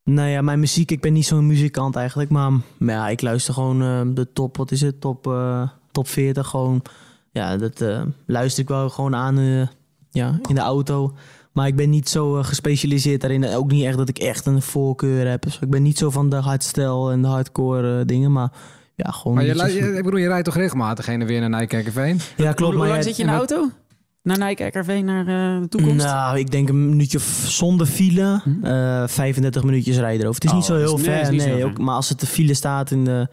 Nou ja, mijn muziek, ik ben niet zo'n muzikant eigenlijk. Maar, maar ja, ik luister gewoon eh, de top, wat is het, top, eh, top 40 gewoon. Ja, dat eh, luister ik wel gewoon aan eh, ja, in de auto. Maar ik ben niet zo gespecialiseerd daarin. Ook niet echt dat ik echt een voorkeur heb. Dus ik ben niet zo van de hardstyle en de hardcore dingen. Maar ja, gewoon... Maar je, ik bedoel, je rijdt toch regelmatig heen en weer naar Nijkerkerveen? van- Ja, klopt. Hoe Maar lang ja, zit je in de auto? Naar Nike RKV, naar eh, de toekomst? Nou, ik denk een minuutje zonder file. Hm. eh 35 minuutjes rijden erover. Het is Oh, niet zo dat heel nee, ver. zo nee, ver. ook, maar als het de file staat in de.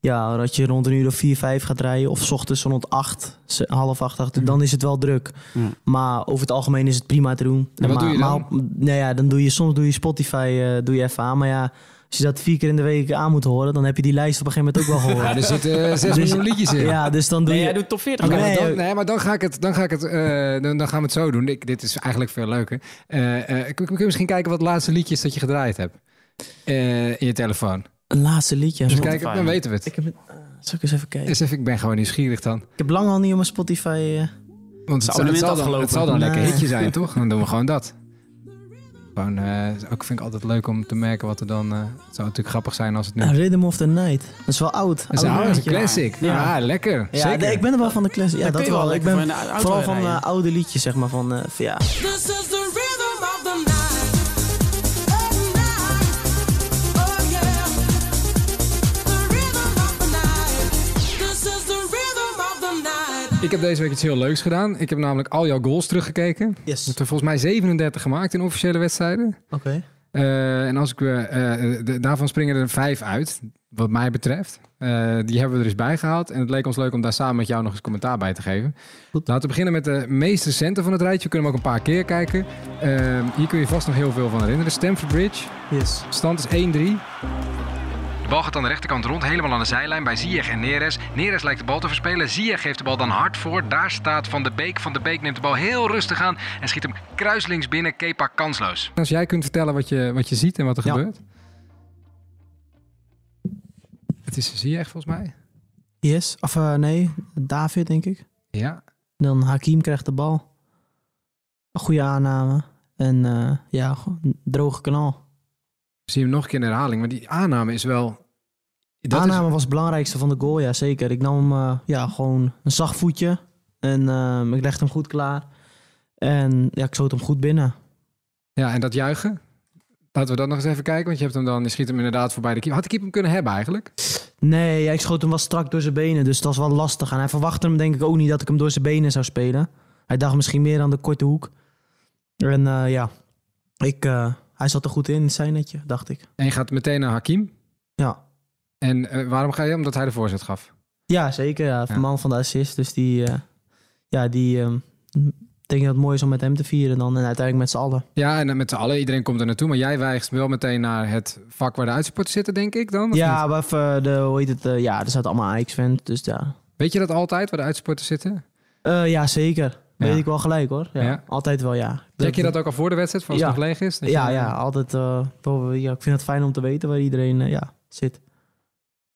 Ja, dat je rond een uur of 4, 5 gaat rijden. Of 's ochtends rond 8, ze- half 8, 8 dan is het wel druk. Ja. Maar over het algemeen is het prima te doen. En wat maar, doe je dan? Maar, nou ja, dan doe je soms doe je Spotify eh, doe je even aan. Maar ja, als je dat vier keer in de week aan moet horen, dan heb je die lijst op een gegeven moment ook wel gehoord. Ja, er zitten eh, 6 Dus- miljoen liedjes in. ja, dus dan doe Nee, je. jij doet top 40. Oké, man. Nee, maar dan, nee, maar dan ga ik het, dan ga ik het, eh, dan, dan gaan we het zo doen. Ik, dit is eigenlijk veel leuker. Eh eh, kun kun je misschien kijken wat het laatste liedje is dat je gedraaid hebt Eh, in je telefoon? Een laatste liedje. Dus Spotify, kijken, dan weten we het. Ik heb, het- zal ik eens even kijken? Eens even, ik ben gewoon nieuwsgierig dan. Ik heb lang al niet op mijn Spotify. eh, Want het, abonnement zal- het zal dan, afgelopen. het zal dan een lekker hitje zijn, toch? Dan doen we gewoon dat. Gewoon, eh, ook vind ik altijd leuk om te merken wat er dan... eh, het zou natuurlijk grappig zijn als het nu... Ja, Rhythm of the Night. Dat is wel oud. Dat is, Oud een- dat is een liedje. classic. Ja, lekker. Ja, Zeker. nee, ik ben er wel van de classic. Ja, dat je wel. Ik lekker ben van vooral van eh, oude liedjes, zeg maar. Van, eh, van, ja. This is the Ik heb deze week iets heel leuks gedaan. Ik heb namelijk al jouw goals teruggekeken. Je Yes. hebt er volgens mij 37 gemaakt in officiële wedstrijden. Oké. Eh, en als ik, eh, eh, de- daarvan springen er vijf uit, wat mij betreft. Die hebben we er eens bij gehaald. En het leek ons leuk om daar samen met jou nog eens commentaar bij te geven. Goed. Laten we beginnen met de meest recente van het rijtje. We kunnen hem ook een paar keer kijken. Hier kun je vast nog heel veel van herinneren. Stamford Bridge. Yes. Stand is 1-3. Bal gaat aan de rechterkant rond, helemaal aan de zijlijn bij Ziyech en Neres. Neres lijkt de bal te verspelen. Ziyech geeft de bal dan hard voor. Daar staat Van de Beek. Van de Beek neemt de bal heel rustig aan en schiet hem kruislinks binnen. Kepa kansloos. Als jij kunt vertellen wat je, wat je ziet en wat er Ja. gebeurt. Het is Ziyech volgens mij. Yes. Of eh, nee, David, denk ik. Ja. Dan Hakim krijgt de bal. Een goede aanname. En eh, ja, droge kanaal. Zie je hem nog een keer in herhaling. Maar die aanname is wel... Dat aanname is, was het belangrijkste van de goal, ja zeker. Ik nam hem eh, ja, gewoon een zacht voetje. En eh, ik legde hem goed klaar. En ja, ik schoot hem goed binnen. ja, en dat juichen. Laten we dat nog eens even kijken. Want je, hebt hem dan, je schiet hem inderdaad voorbij de keeper. Had de keeper hem kunnen hebben eigenlijk? Nee, ja, ik schoot hem wel strak door zijn benen, dus dat was wel lastig. En hij verwachtte hem denk ik ook niet dat ik hem door zijn benen zou spelen. Hij dacht misschien meer aan de korte hoek. En eh, ja, ik, hij zat er goed in, zijn netje, dacht ik. En je gaat meteen naar Hakim. Ja, En eh, waarom ga je? Omdat hij de voorzet gaf. ja zeker. Ja, Ja. man van de assist, dus die, eh, ja, die, eh, ik denk dat het mooi is om met hem te vieren dan. En uiteindelijk met z'n allen. Ja, en met z'n allen, iedereen komt er naartoe. Maar jij wijgt wel meteen naar het vak waar de uitsupporters zitten, denk ik dan? Ja, maar de, hoe heet het? eh, ja, er zaten allemaal Ajax-fans, dus ja. Weet je dat altijd, waar de uitsupporters zitten? Eh, ja, zeker. Weet ik wel gelijk hoor. Ja, Ja. Altijd wel, ja. Check je dat ook al voor de wedstrijd, voor als het nog leeg is? Ja, je- ja, altijd. eh, ja, ik vind het fijn om te weten waar iedereen eh, ja, zit.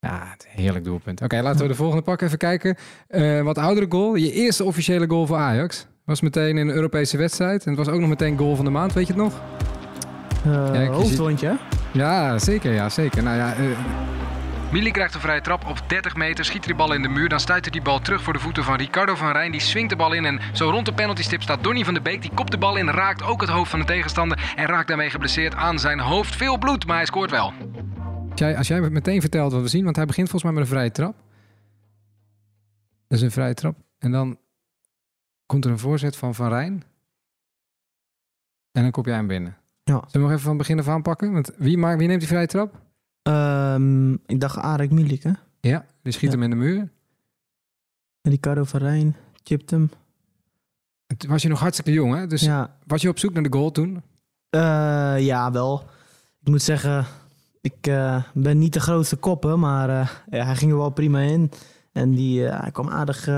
Ja, het heerlijk doelpunt. Oké, laten we de volgende pakken. Even kijken. Eh, wat oudere goal. Je eerste officiële goal voor Ajax. Was meteen in een Europese wedstrijd. En het was ook nog meteen goal van de maand, weet je het nog? Eh, zie- hoofdwondje? Ja, zeker. Ja, zeker. Nou ja, eh, Mili krijgt een vrije trap op 30 meter, schiet die bal in de muur. Dan stuit hij die bal terug voor de voeten van Ricardo van Rijn. Die swingt de bal in en zo rond de penaltystip staat Donny van de Beek. Die kopt de bal in, raakt ook het hoofd van de tegenstander. En raakt daarmee geblesseerd aan zijn hoofd. Veel bloed, maar hij scoort wel. Als jij, als jij me meteen vertelt wat we zien, want hij begint volgens mij met een vrije trap. Dat is een vrije trap. En dan komt er een voorzet van Van Rijn. En dan kop jij hem binnen. Ja. Zullen we nog even van het begin af aanpakken? Want wie, maakt, wie neemt die vrije trap? Ehm, ik dacht Arek Milik, hè? Ja, die schiet Ja. hem in de muur. Ricardo van Rijn, chipt hem. Toen was je nog hartstikke jong, hè? Dus Ja, was je op zoek naar de goal toen? Eh, ja, wel. Ik moet zeggen, ik eh, ben niet de grootste koppen, maar eh, ja, hij ging er wel prima in. En die, eh, hij kwam aardig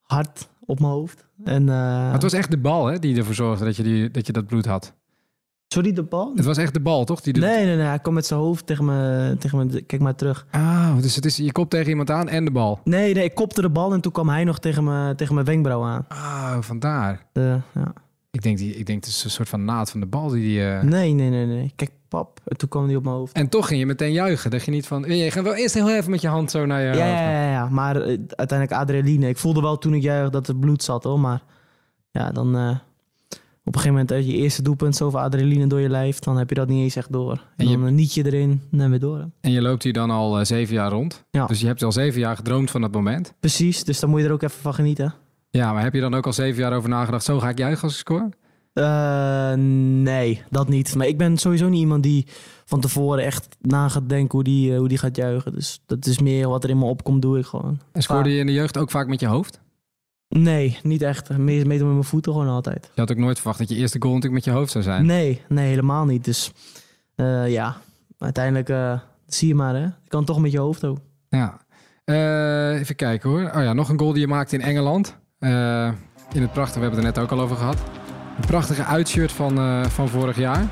hard op mijn hoofd. En, Maar het was echt de bal, hè? Die ervoor zorgde dat je, die, dat, je dat bloed had. Sorry, de bal? Het was echt de bal, toch? Die de... Nee, nee, nee. Hij kwam met zijn hoofd tegen me, tegen me. Kijk maar terug. Ah, dus het is je kop tegen iemand aan en de bal. Nee, nee, ik kopte de bal en toen kwam hij nog tegen, me, tegen mijn wenkbrauw aan. Ah, vandaar. Ja. Ik denk, die, ik denk het is een soort van naad van de bal die die... Nee, nee, nee, nee. Kijk, pap. En toen kwam hij op mijn hoofd. En toch ging je meteen juichen. Dat je niet van... Je gaat wel eerst heel even met je hand zo naar je Ja, hoofd. ja, ja, ja. maar eh, uiteindelijk adrenaline. Ik voelde wel toen ik juich dat het bloed zat hoor. Maar ja, dan eh, op een gegeven moment uit je eerste doelpunt zoveel adrenaline door je lijf. Dan heb je dat niet eens echt door. En En je- dan een nietje erin en weer door. hè. En je loopt hier dan al eh, zeven jaar rond. Ja. Dus je hebt al zeven jaar gedroomd van dat moment. Precies, dus dan moet je er ook even van genieten. Ja, maar heb je dan ook al zeven jaar over nagedacht... zo ga ik juichen als ik score? Eh, nee, dat niet. Maar ik ben sowieso niet iemand die van tevoren echt na gaat denken hoe die, eh, hoe die gaat juichen. Dus dat is meer wat er in me opkomt, doe ik gewoon. En scoorde je in de jeugd ook vaak met je hoofd? Nee, niet echt. Meestal met mijn voeten gewoon altijd. Je had ook nooit verwacht dat je eerste goal natuurlijk met je hoofd zou zijn. Nee, nee, helemaal niet. Dus eh, ja, uiteindelijk zie je maar, hè. Je kan toch met je hoofd ook. Ja. Even kijken hoor. Oh ja, nog een goal die je maakte in Engeland. In het prachtige, we hebben het er net ook al over gehad. Een prachtige uitshirt van, eh, van vorig jaar.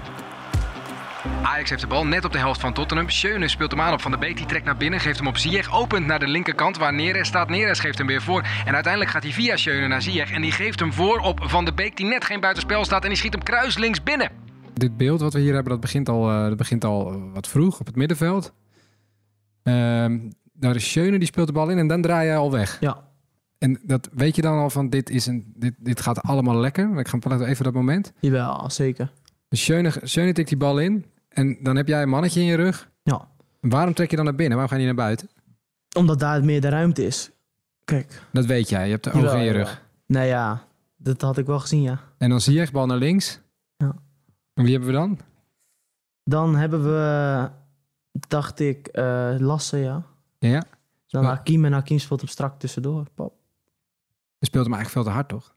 Ajax heeft de bal net op de helft van Tottenham. Schöne speelt hem aan op Van de Beek. Die trekt naar binnen, geeft hem op Ziyech. Opent naar de linkerkant waar Neres staat. Neres geeft hem weer voor. En uiteindelijk gaat hij via Schöne naar Ziyech. En die geeft hem voor op Van de Beek die net geen buitenspel staat. En die schiet hem kruislinks binnen. Dit beeld wat we hier hebben, dat begint al, eh, dat begint al eh, wat vroeg op het middenveld. Ehm, daar is Schöne, die speelt de bal in en dan draai je al weg. Ja. En dat weet je dan al van, dit, is een, dit, dit gaat allemaal lekker. Ik ga praten even dat moment. Jawel, zeker. Dus Schöne, Schöne tikt die bal in en dan heb jij een mannetje in je rug. Ja. Waarom trek je dan naar binnen? Waarom ga je niet naar buiten? Omdat daar meer de ruimte is. Kijk. Dat weet jij, je hebt de ogen Jawel, in je rug. Nee, ja. Dat had ik wel gezien, ja. En dan zie je echt bal naar links. Ja. En wie hebben we dan? Dan hebben we, dacht ik, eh Lasse, ja. Ja. Dan Hakim en Hakim speelt hem strak tussendoor. Pap. Je speelt hem eigenlijk veel te hard, toch?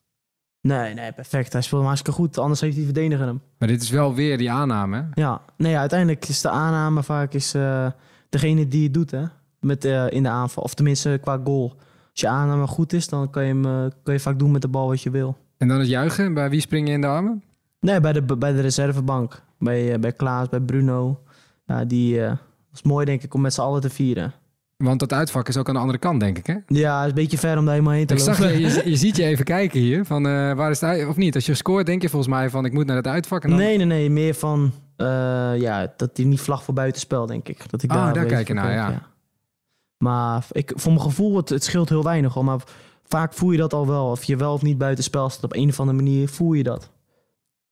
Nee, nee, perfect. Hij speelt hem hartstikke goed. Anders heeft die verdediger hem. Maar dit is wel weer die aanname, hè? Ja, nee, uiteindelijk is de aanname vaak is, eh, degene die het doet, hè. Met, eh, in de aanval. Of tenminste qua goal. Als je aanname goed is, dan kan je, hem, eh, kan je vaak doen met de bal wat je wil. En dan het juichen. Bij wie spring je in de armen? Nee, bij de, bij de reservebank. Bij, bij Klaas, bij Bruno. Ja, die eh was mooi, denk ik, om met z'n allen te vieren. Want dat uitvak is ook aan de andere kant, denk ik, hè? Ja, het is een beetje ver om daar helemaal heen te Ik zag lopen. je, je, je ziet je even kijken hier. Van, eh, waar is het Of niet? Als je scoort, denk je volgens mij van, ik moet naar het uitvak. En dan... Nee, nee, nee. Meer van, eh, ja, dat hij niet vlag voor buitenspel, denk ik. Dat ik Oh, daar, kijk je naar, ja. Maar ik, voor mijn gevoel, het, het scheelt heel weinig. Hoor. Maar vaak voel je dat al wel. Of je wel of niet buitenspel staat, op een of andere manier voel je dat.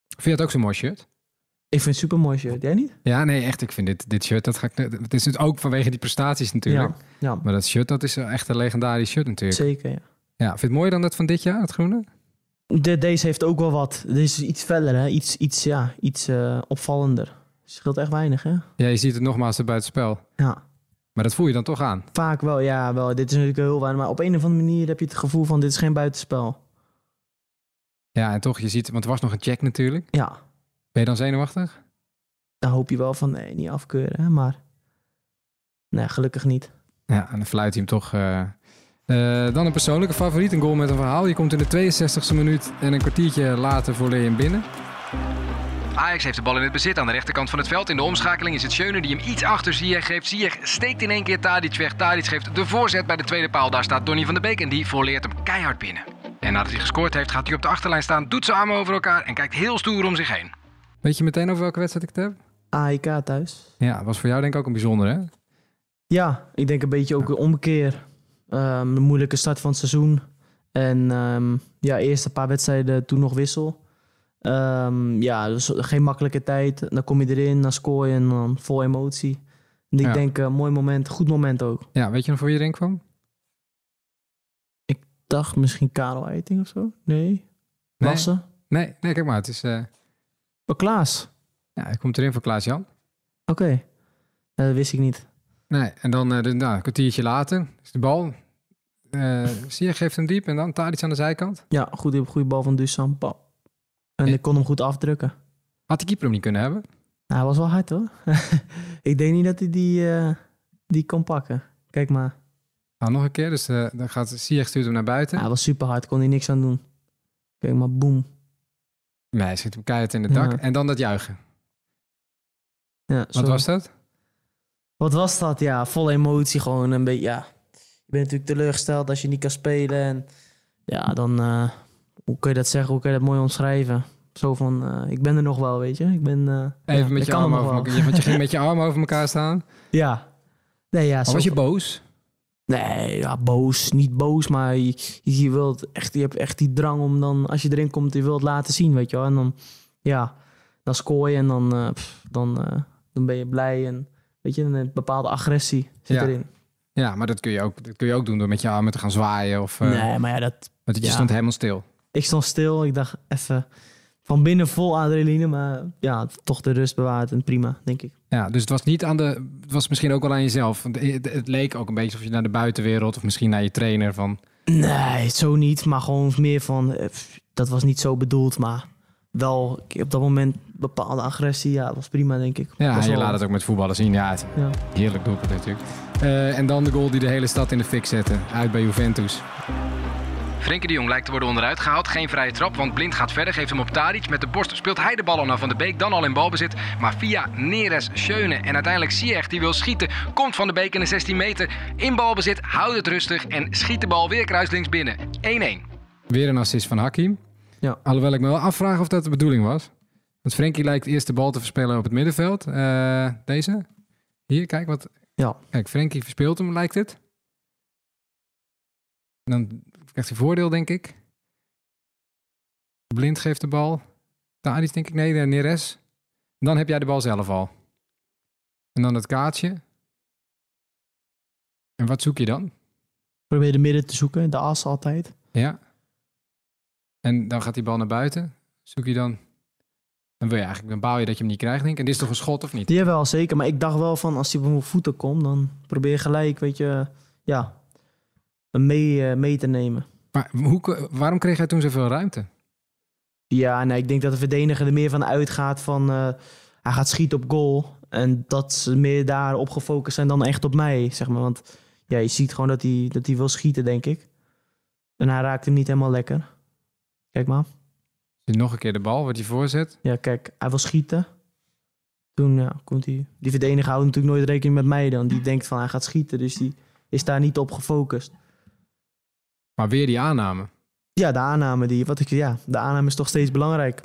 Vind je het ook zo'n mooi shirt? Ik vind het super mooi shirt. Jij niet? Ja, nee, echt. Ik vind dit, dit shirt, dat ga ik... Het is het ook vanwege die prestaties natuurlijk. Ja, ja. Maar dat shirt, dat is echt een legendarisch shirt natuurlijk. Zeker, ja. Ja, vind je het mooier dan dat van dit jaar, het groene? De, deze heeft ook wel wat. Deze is iets feller, hè? Iets, iets, ja, iets eh, opvallender. Scheelt echt weinig, hè? Ja, je ziet het nogmaals er buitenspel. Ja. Maar dat voel je dan toch aan. Vaak wel, ja, wel. Dit is natuurlijk heel weinig. Maar op een of andere manier heb je het gevoel van, dit is geen buitenspel. Ja, en toch, je ziet... Want er was nog een check natuurlijk. Ja. Ben je dan zenuwachtig? Dan hoop je wel van, nee, niet afkeuren, hè? Maar nee, gelukkig niet. Ja, en dan fluit hij hem toch. eh. Eh, dan een persoonlijke favoriet, een goal met een verhaal. Je komt in de 62e minuut en een kwartiertje later voor je hem binnen. Ajax heeft de bal in het bezit aan de rechterkant van het veld. In de omschakeling is het Schöne die hem iets achter Ziyech geeft. Ziyech steekt in één keer Tadic weg. Tadic geeft de voorzet bij de tweede paal. Daar staat Donny van de Beek en die voorleert hem keihard binnen. En nadat hij gescoord heeft gaat hij op de achterlijn staan, doet zijn armen over elkaar en kijkt heel stoer om zich heen. Weet je meteen over welke wedstrijd ik het heb? AEK thuis. Ja, was voor jou denk ik ook een bijzonder, hè? Ja, ik denk een beetje ook een omkeer. Ehm, een moeilijke start van het seizoen. En ehm, ja, eerst een paar wedstrijden, toen nog wissel. Ehm, ja, dus geen makkelijke tijd. Dan kom je erin, dan scoor je en dan vol emotie. En ik Ja. denk, een mooi moment, goed moment ook. Ja, weet je nog voor je erin kwam? dacht misschien Karel Eiting of zo. Nee. Nee. Nee, nee, kijk maar, het is... eh, Oh, Klaas. ja, hij komt erin voor Klaas-Jan. Oké. Dat wist ik niet. Nee, en dan eh, de, nou, een kwartiertje later is de bal. zie je, geeft hem diep en dan Tadic aan de zijkant. Ja, goede, goede bal van Dusan. Bam. En ik kon hem goed afdrukken. Had die keeper hem niet kunnen hebben? Nou, hij was wel hard hoor. ik denk niet dat hij die, eh, die kon pakken. Kijk maar. Nou, nog een keer. Dus dan gaat Ziyech stuurt hem naar buiten. Ja, hij was super hard. Kon hij niks aan doen. Kijk maar, boem. Nee, schiet hem keihard in het dak. Ja. En dan dat juichen. Ja, Wat was dat? Wat was dat? Ja, vol emotie gewoon een beetje. Ja. Je bent natuurlijk teleurgesteld als je niet kan spelen. En ja, dan... eh, hoe kun je dat zeggen? Hoe kun je dat mooi omschrijven? Zo van, eh, ik ben er nog wel, weet je. Ik ben... eh, Even ja, met je armen er over elkaar. Want je ging met je armen over elkaar staan. Ja. Nee, ja, zo was je boos? Nee, ja, boos. Niet boos, maar je, je, wilt echt, je hebt echt die drang om dan, als je erin komt, je wilt laten zien, weet je wel. En dan, ja, dan scoor je en dan, eh, pff, dan, eh, dan ben je blij. En weet je, een bepaalde agressie zit Ja. erin. Ja, maar dat kun je ook, dat kun je ook doen door met je armen te gaan zwaaien. Of, eh, nee, maar ja, dat... Want je ja. stond helemaal stil. Ik stond stil. Ik dacht even van binnen vol adrenaline, maar ja, toch de rust bewaard en prima, denk ik. Ja, dus het was niet aan de. Het was misschien ook wel aan jezelf. Want het, het leek ook een beetje of je naar de buitenwereld of misschien naar je trainer van. Nee, zo niet. Maar gewoon meer van... eh, Dat was niet zo bedoeld, maar wel op dat moment bepaalde agressie. Ja, was prima, denk ik. Ja, je laat het ook met voetballen zien. Ja, het, Ja. heerlijk doelpunt natuurlijk. Eh, en dan de goal die de hele stad in de fik zette. Uit bij Juventus. Frenkie de Jong lijkt te worden onderuit gehaald. Geen vrije trap, want Blind gaat verder. Geeft hem op Tadic. Met de borst speelt hij de bal al naar Van de Beek. Dan al in balbezit. Maar via Neres, Schöne en uiteindelijk Ziyech die wil schieten. Komt Van de Beek in de 16 meter. In balbezit, houdt het rustig en schiet de bal weer kruislinks binnen. 1-1. Weer een assist van Hakim. Ja. Alhoewel ik me wel afvraag of dat de bedoeling was. Want Frenkie lijkt eerst de bal te verspelen op het middenveld. Eh, deze. Hier, kijk wat. Ja. Kijk, Frenkie verspeelt hem, lijkt het. En dan krijgt hij voordeel, denk ik. Blind geeft de bal. Tadic, denk ik. Nee, de Neres. En dan heb jij de bal zelf al. En dan het kaartje. En wat zoek je dan? Probeer de midden te zoeken, de as altijd. Ja. En dan gaat die bal naar buiten. Zoek je dan... Dan wil je eigenlijk, dan bouw je dat je hem niet krijgt, denk ik. En dit is toch een schot of niet? Die hebben wel zeker, maar ik dacht wel van als hij op mijn voeten komt, dan probeer je gelijk, weet je, ja, mee, eh, mee te nemen. Maar hoe, waarom kreeg hij toen zoveel ruimte? Ja, nee, ik denk dat de verdediger er meer van uitgaat van eh, hij gaat schieten op goal. En dat ze meer daarop gefocust zijn dan echt op mij, zeg maar. Want ja, je ziet gewoon dat hij, dat hij wil schieten, denk ik. En hij raakt hem niet helemaal lekker. Kijk maar. Nog een keer de bal, wat hij voorzet. Ja, kijk, hij wil schieten. Toen ja, komt hij. Die verdediger houdt natuurlijk nooit rekening met mij dan. Die denkt van hij gaat schieten, dus die is daar niet op gefocust. Maar weer die aanname. Ja, de aanname, die, wat ik, ja, de aanname is toch steeds belangrijk.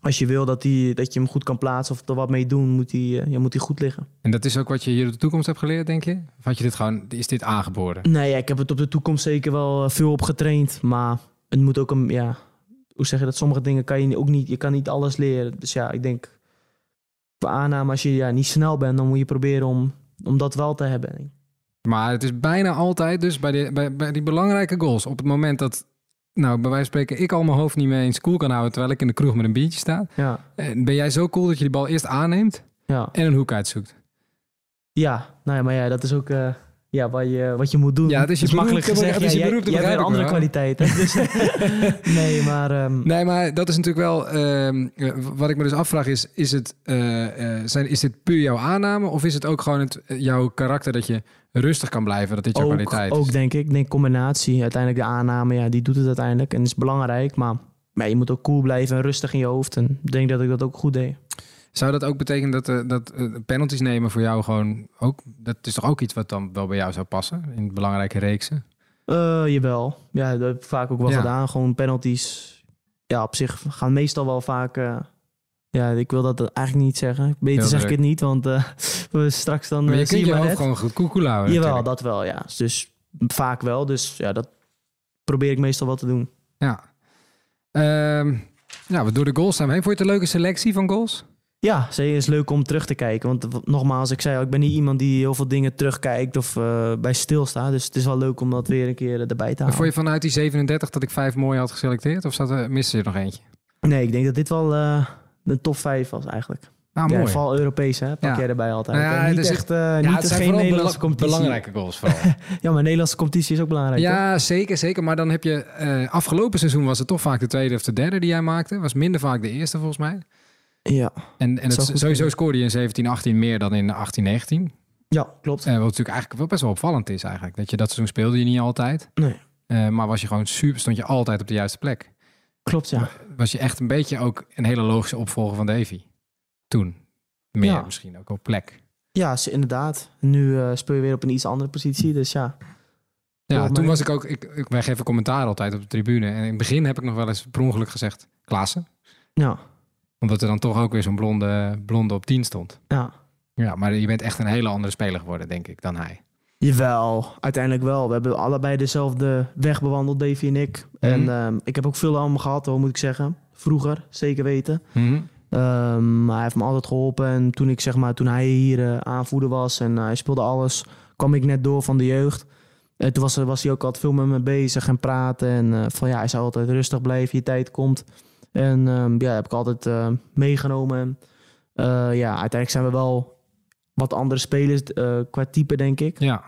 Als je wil dat, die, dat je hem goed kan plaatsen of er wat mee doen, moet hij, eh, ja, moet hij goed liggen. En dat is ook wat je hier op de toekomst hebt geleerd, denk je? Of had je dit gewoon, is dit aangeboren? Nee, ja, ik heb het op de toekomst zeker wel eh, veel op getraind. Maar het moet ook een, ja, hoe zeg je dat? Sommige dingen kan je ook niet, je kan niet alles leren. Dus ja, ik denk, voor aanname, als je ja, niet snel bent, dan moet je proberen om, om dat wel te hebben. Maar het is bijna altijd dus bij, die- bij, bij die belangrijke goals. Op het moment dat, nou, bij wijze van spreken, ik al mijn hoofd niet meer eens cool kan houden... terwijl ik in de kroeg met een biertje sta. Ja. En ben jij zo cool dat je die bal eerst aanneemt Ja. en een hoek uitzoekt? Ja, nou ja, maar ja, dat is ook eh, ja, wat, je, wat je moet doen. Ja, het is je beroep, gezegd. het is je ja, jij- beroep, dat jij hebt weer andere kwaliteiten. Dus, nee, maar... ehm, Nee, maar dat is natuurlijk wel. ehm, eh, wat ik me dus afvraag is: is, het, eh, eh, zijn, is dit puur jouw aanname? Of is het ook gewoon het, jouw karakter dat je rustig kan blijven? Dat dit jouw ook, kwaliteit is? ook denk ik. Ik denk combinatie. Uiteindelijk de aanname, ja, die doet het uiteindelijk. En is belangrijk. Maar, maar je moet ook cool blijven en rustig in je hoofd. En ik denk dat ik dat ook goed deed. Zou dat ook betekenen dat, eh, dat eh, penalties nemen voor jou gewoon ook. Dat is toch ook iets wat dan wel bij jou zou passen in belangrijke reeksen? Eh jawel. Ja, dat heb ik vaak ook wel Ja. gedaan. Gewoon penalties. Ja, op zich gaan meestal wel vaak... Ja, ik wil dat eigenlijk niet zeggen. Beter zeg ik het niet, want we straks dan Maar je kunt je maar hoofd gewoon goed koekoel houden. Jawel, natuurlijk. dat wel, ja. Dus vaak wel. Dus ja, dat probeer ik meestal wel te doen. Ja. Ehm, ja, we door de goals zijn heen. Vond je het een leuke selectie van goals? Ja, zeker is leuk om terug te kijken. Want nogmaals, ik zei al, ik ben niet iemand die heel veel dingen terugkijkt of eh, bij stilstaat. Dus het is wel leuk om dat weer een keer erbij te En halen. vond je vanuit die 37 dat ik vijf mooi had geselecteerd? Of zat er, miste je er nog eentje? Nee, ik denk dat dit wel eh, de top 5 was eigenlijk. Ah, ja, mooi. vooral Europees, hè? Pak Ja. jij erbij altijd. Nou ja, niet zit- echt, eh, Ja, niet het zijn geen Nederlandse competitie. belangrijke goals vooral. Ja, maar Nederlandse competitie is ook belangrijk. toch? ja, zeker, zeker. Maar dan heb je... eh, afgelopen seizoen was het toch vaak de tweede of de derde die jij maakte. Was minder vaak de eerste volgens mij. Ja, En, en het, sowieso scoorde je in 17, 18 meer dan in 18, 19. ja klopt. Eh, wat natuurlijk eigenlijk wel best wel opvallend is eigenlijk. Dat je dat seizoen speelde je niet altijd. Nee, Eh, maar was je gewoon super, stond je altijd op de juiste plek. klopt, ja. Was je echt een beetje ook een hele logische opvolger van Davy. Toen. Meer Ja. misschien ook op plek. Ja, inderdaad. Nu eh, speel je weer op een iets andere positie, dus ja. Ja, toen was ik ook... Ik, ik, wij geven commentaar altijd op de tribune. En in het begin heb ik nog wel eens per ongeluk gezegd... Klaassen. Ja, Omdat er dan toch ook weer zo'n blonde, blonde op 10 stond. ja. Ja, maar je bent echt een hele andere speler geworden, denk ik, dan hij. Jawel, uiteindelijk wel. We hebben allebei dezelfde weg bewandeld, Davy en ik. En Mhm. ehm, ik heb ook veel aan hem gehad, hoor, moet ik zeggen. Vroeger, zeker weten. Mhm. Ehm, hij heeft me altijd geholpen. En toen, ik, zeg maar, toen hij hier eh, aanvoerder was en hij speelde alles, kwam ik net door van de jeugd. En toen was, was hij ook altijd veel met me bezig en praten. En eh, van ja, hij zou altijd rustig blijven, je tijd komt. En ehm, ja, heb ik altijd eh, meegenomen. En, eh, ja, uiteindelijk zijn we wel wat andere spelers eh, qua type, denk ik. Ja.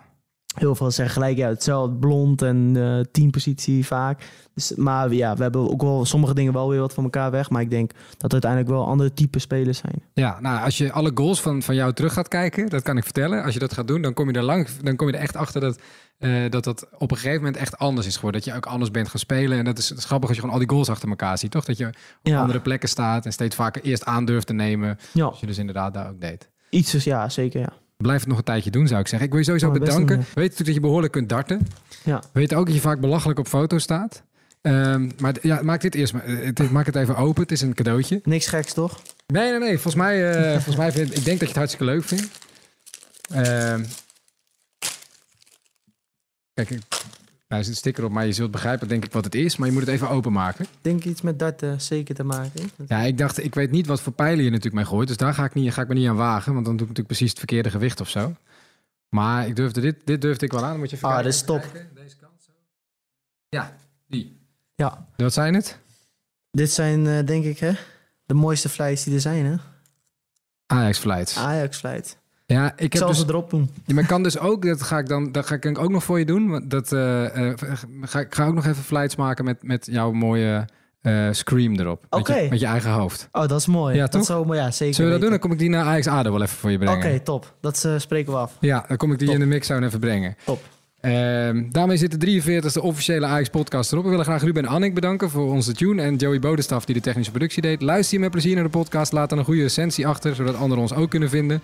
Heel veel zeggen gelijk, ja, hetzelfde blond en eh teampositie vaak. Dus, maar ja, we hebben ook wel sommige dingen wel weer wat van elkaar weg. Maar ik denk dat het uiteindelijk wel andere type spelers zijn. Ja, nou, als je alle goals van, van jou terug gaat kijken, dat kan ik vertellen. Als je dat gaat doen, dan kom je er, lang, dan kom je er echt achter dat, eh, dat dat op een gegeven moment echt anders is geworden. Dat je ook anders bent gaan spelen. En dat is, dat is grappig als je gewoon al die goals achter elkaar ziet, toch? Dat je op Ja. andere plekken staat en steeds vaker eerst aandurft te nemen. Ja. Als je dus inderdaad daar ook deed. Iets dus, ja, zeker, ja. Blijf het nog een tijdje doen, zou ik zeggen. Ik wil je sowieso Oh, bedanken. doen, We weten natuurlijk dat je behoorlijk kunt darten. Ja. We weten ook dat je vaak belachelijk op foto's staat. Ehm, maar ja, maak dit eerst maar. eh, het- Maak het even open. Het is een cadeautje. Niks geks, toch? Nee, nee, nee. Volgens mij, eh, volgens mij vind ik denk dat je het hartstikke leuk vindt. Ehm, kijk, ik, nou, er zit een sticker op, maar je zult begrijpen denk ik wat het is. Maar je moet het even openmaken. Ik denk iets met darten zeker te maken. Ja, ik dacht, ik weet niet wat voor pijlen je natuurlijk mee gooit. Dus daar ga ik, niet, ga ik me niet aan wagen. Want dan doe ik natuurlijk precies het verkeerde gewicht of zo. Maar ik durfde dit, dit durfde ik wel aan. Dan moet je even Ah, kijken. dat is top. Deze kant zo. Ja, die. Ja. Wat zijn het? Dit zijn, eh, denk ik, hè, de mooiste flights die er zijn, hè? Ajax Flights. Ajax flight. Ja, ik heb zal dus... ze erop doen. Ja, maar kan dus ook, dat ga ik dan, dat ga ik ook nog voor je doen. Want dat, eh, eh, ga, ik ga ook nog even flights maken met, met jouw mooie eh, scream erop. Oké. Met, je eigen hoofd. Oh, dat is mooi. Ja, dat toch? zou, maar ja, zeker Zullen we dat doen? Dan kom ik die naar Ajax ADO wel even voor je Oké, brengen. top. Dat spreken we af. Ja, dan kom ik die Top. in de mixzone even brengen. Top. Ehm, daarmee zit de 43e officiële Ajax podcast erop. We willen graag Ruben en Annik bedanken voor onze tune. En Joey Bodestaf die de technische productie deed. Luister je met plezier naar de podcast. Laat dan een goede recensie achter, zodat anderen ons ook kunnen vinden.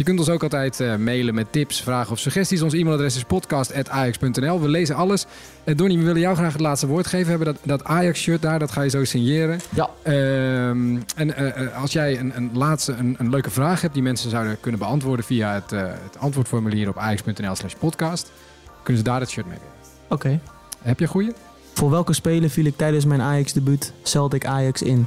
Je kunt ons ook altijd eh, mailen met tips, vragen of suggesties. Ons e-mailadres is podcast.ajax.nl. We lezen alles. Uh, Donnie, we willen jou graag het laatste woord geven. We hebben dat, dat Ajax-shirt daar, dat ga je zo signeren. Ja. Ehm, en eh, als jij een, een laatste, een, een leuke vraag hebt die mensen zouden kunnen beantwoorden via het, eh, het antwoordformulier op ajax.nl slash podcast, kunnen ze daar het shirt mee winnen. Oké. Heb je een goeie? Voor welke speler viel ik tijdens mijn Ajax-debuut Celtic Ajax in?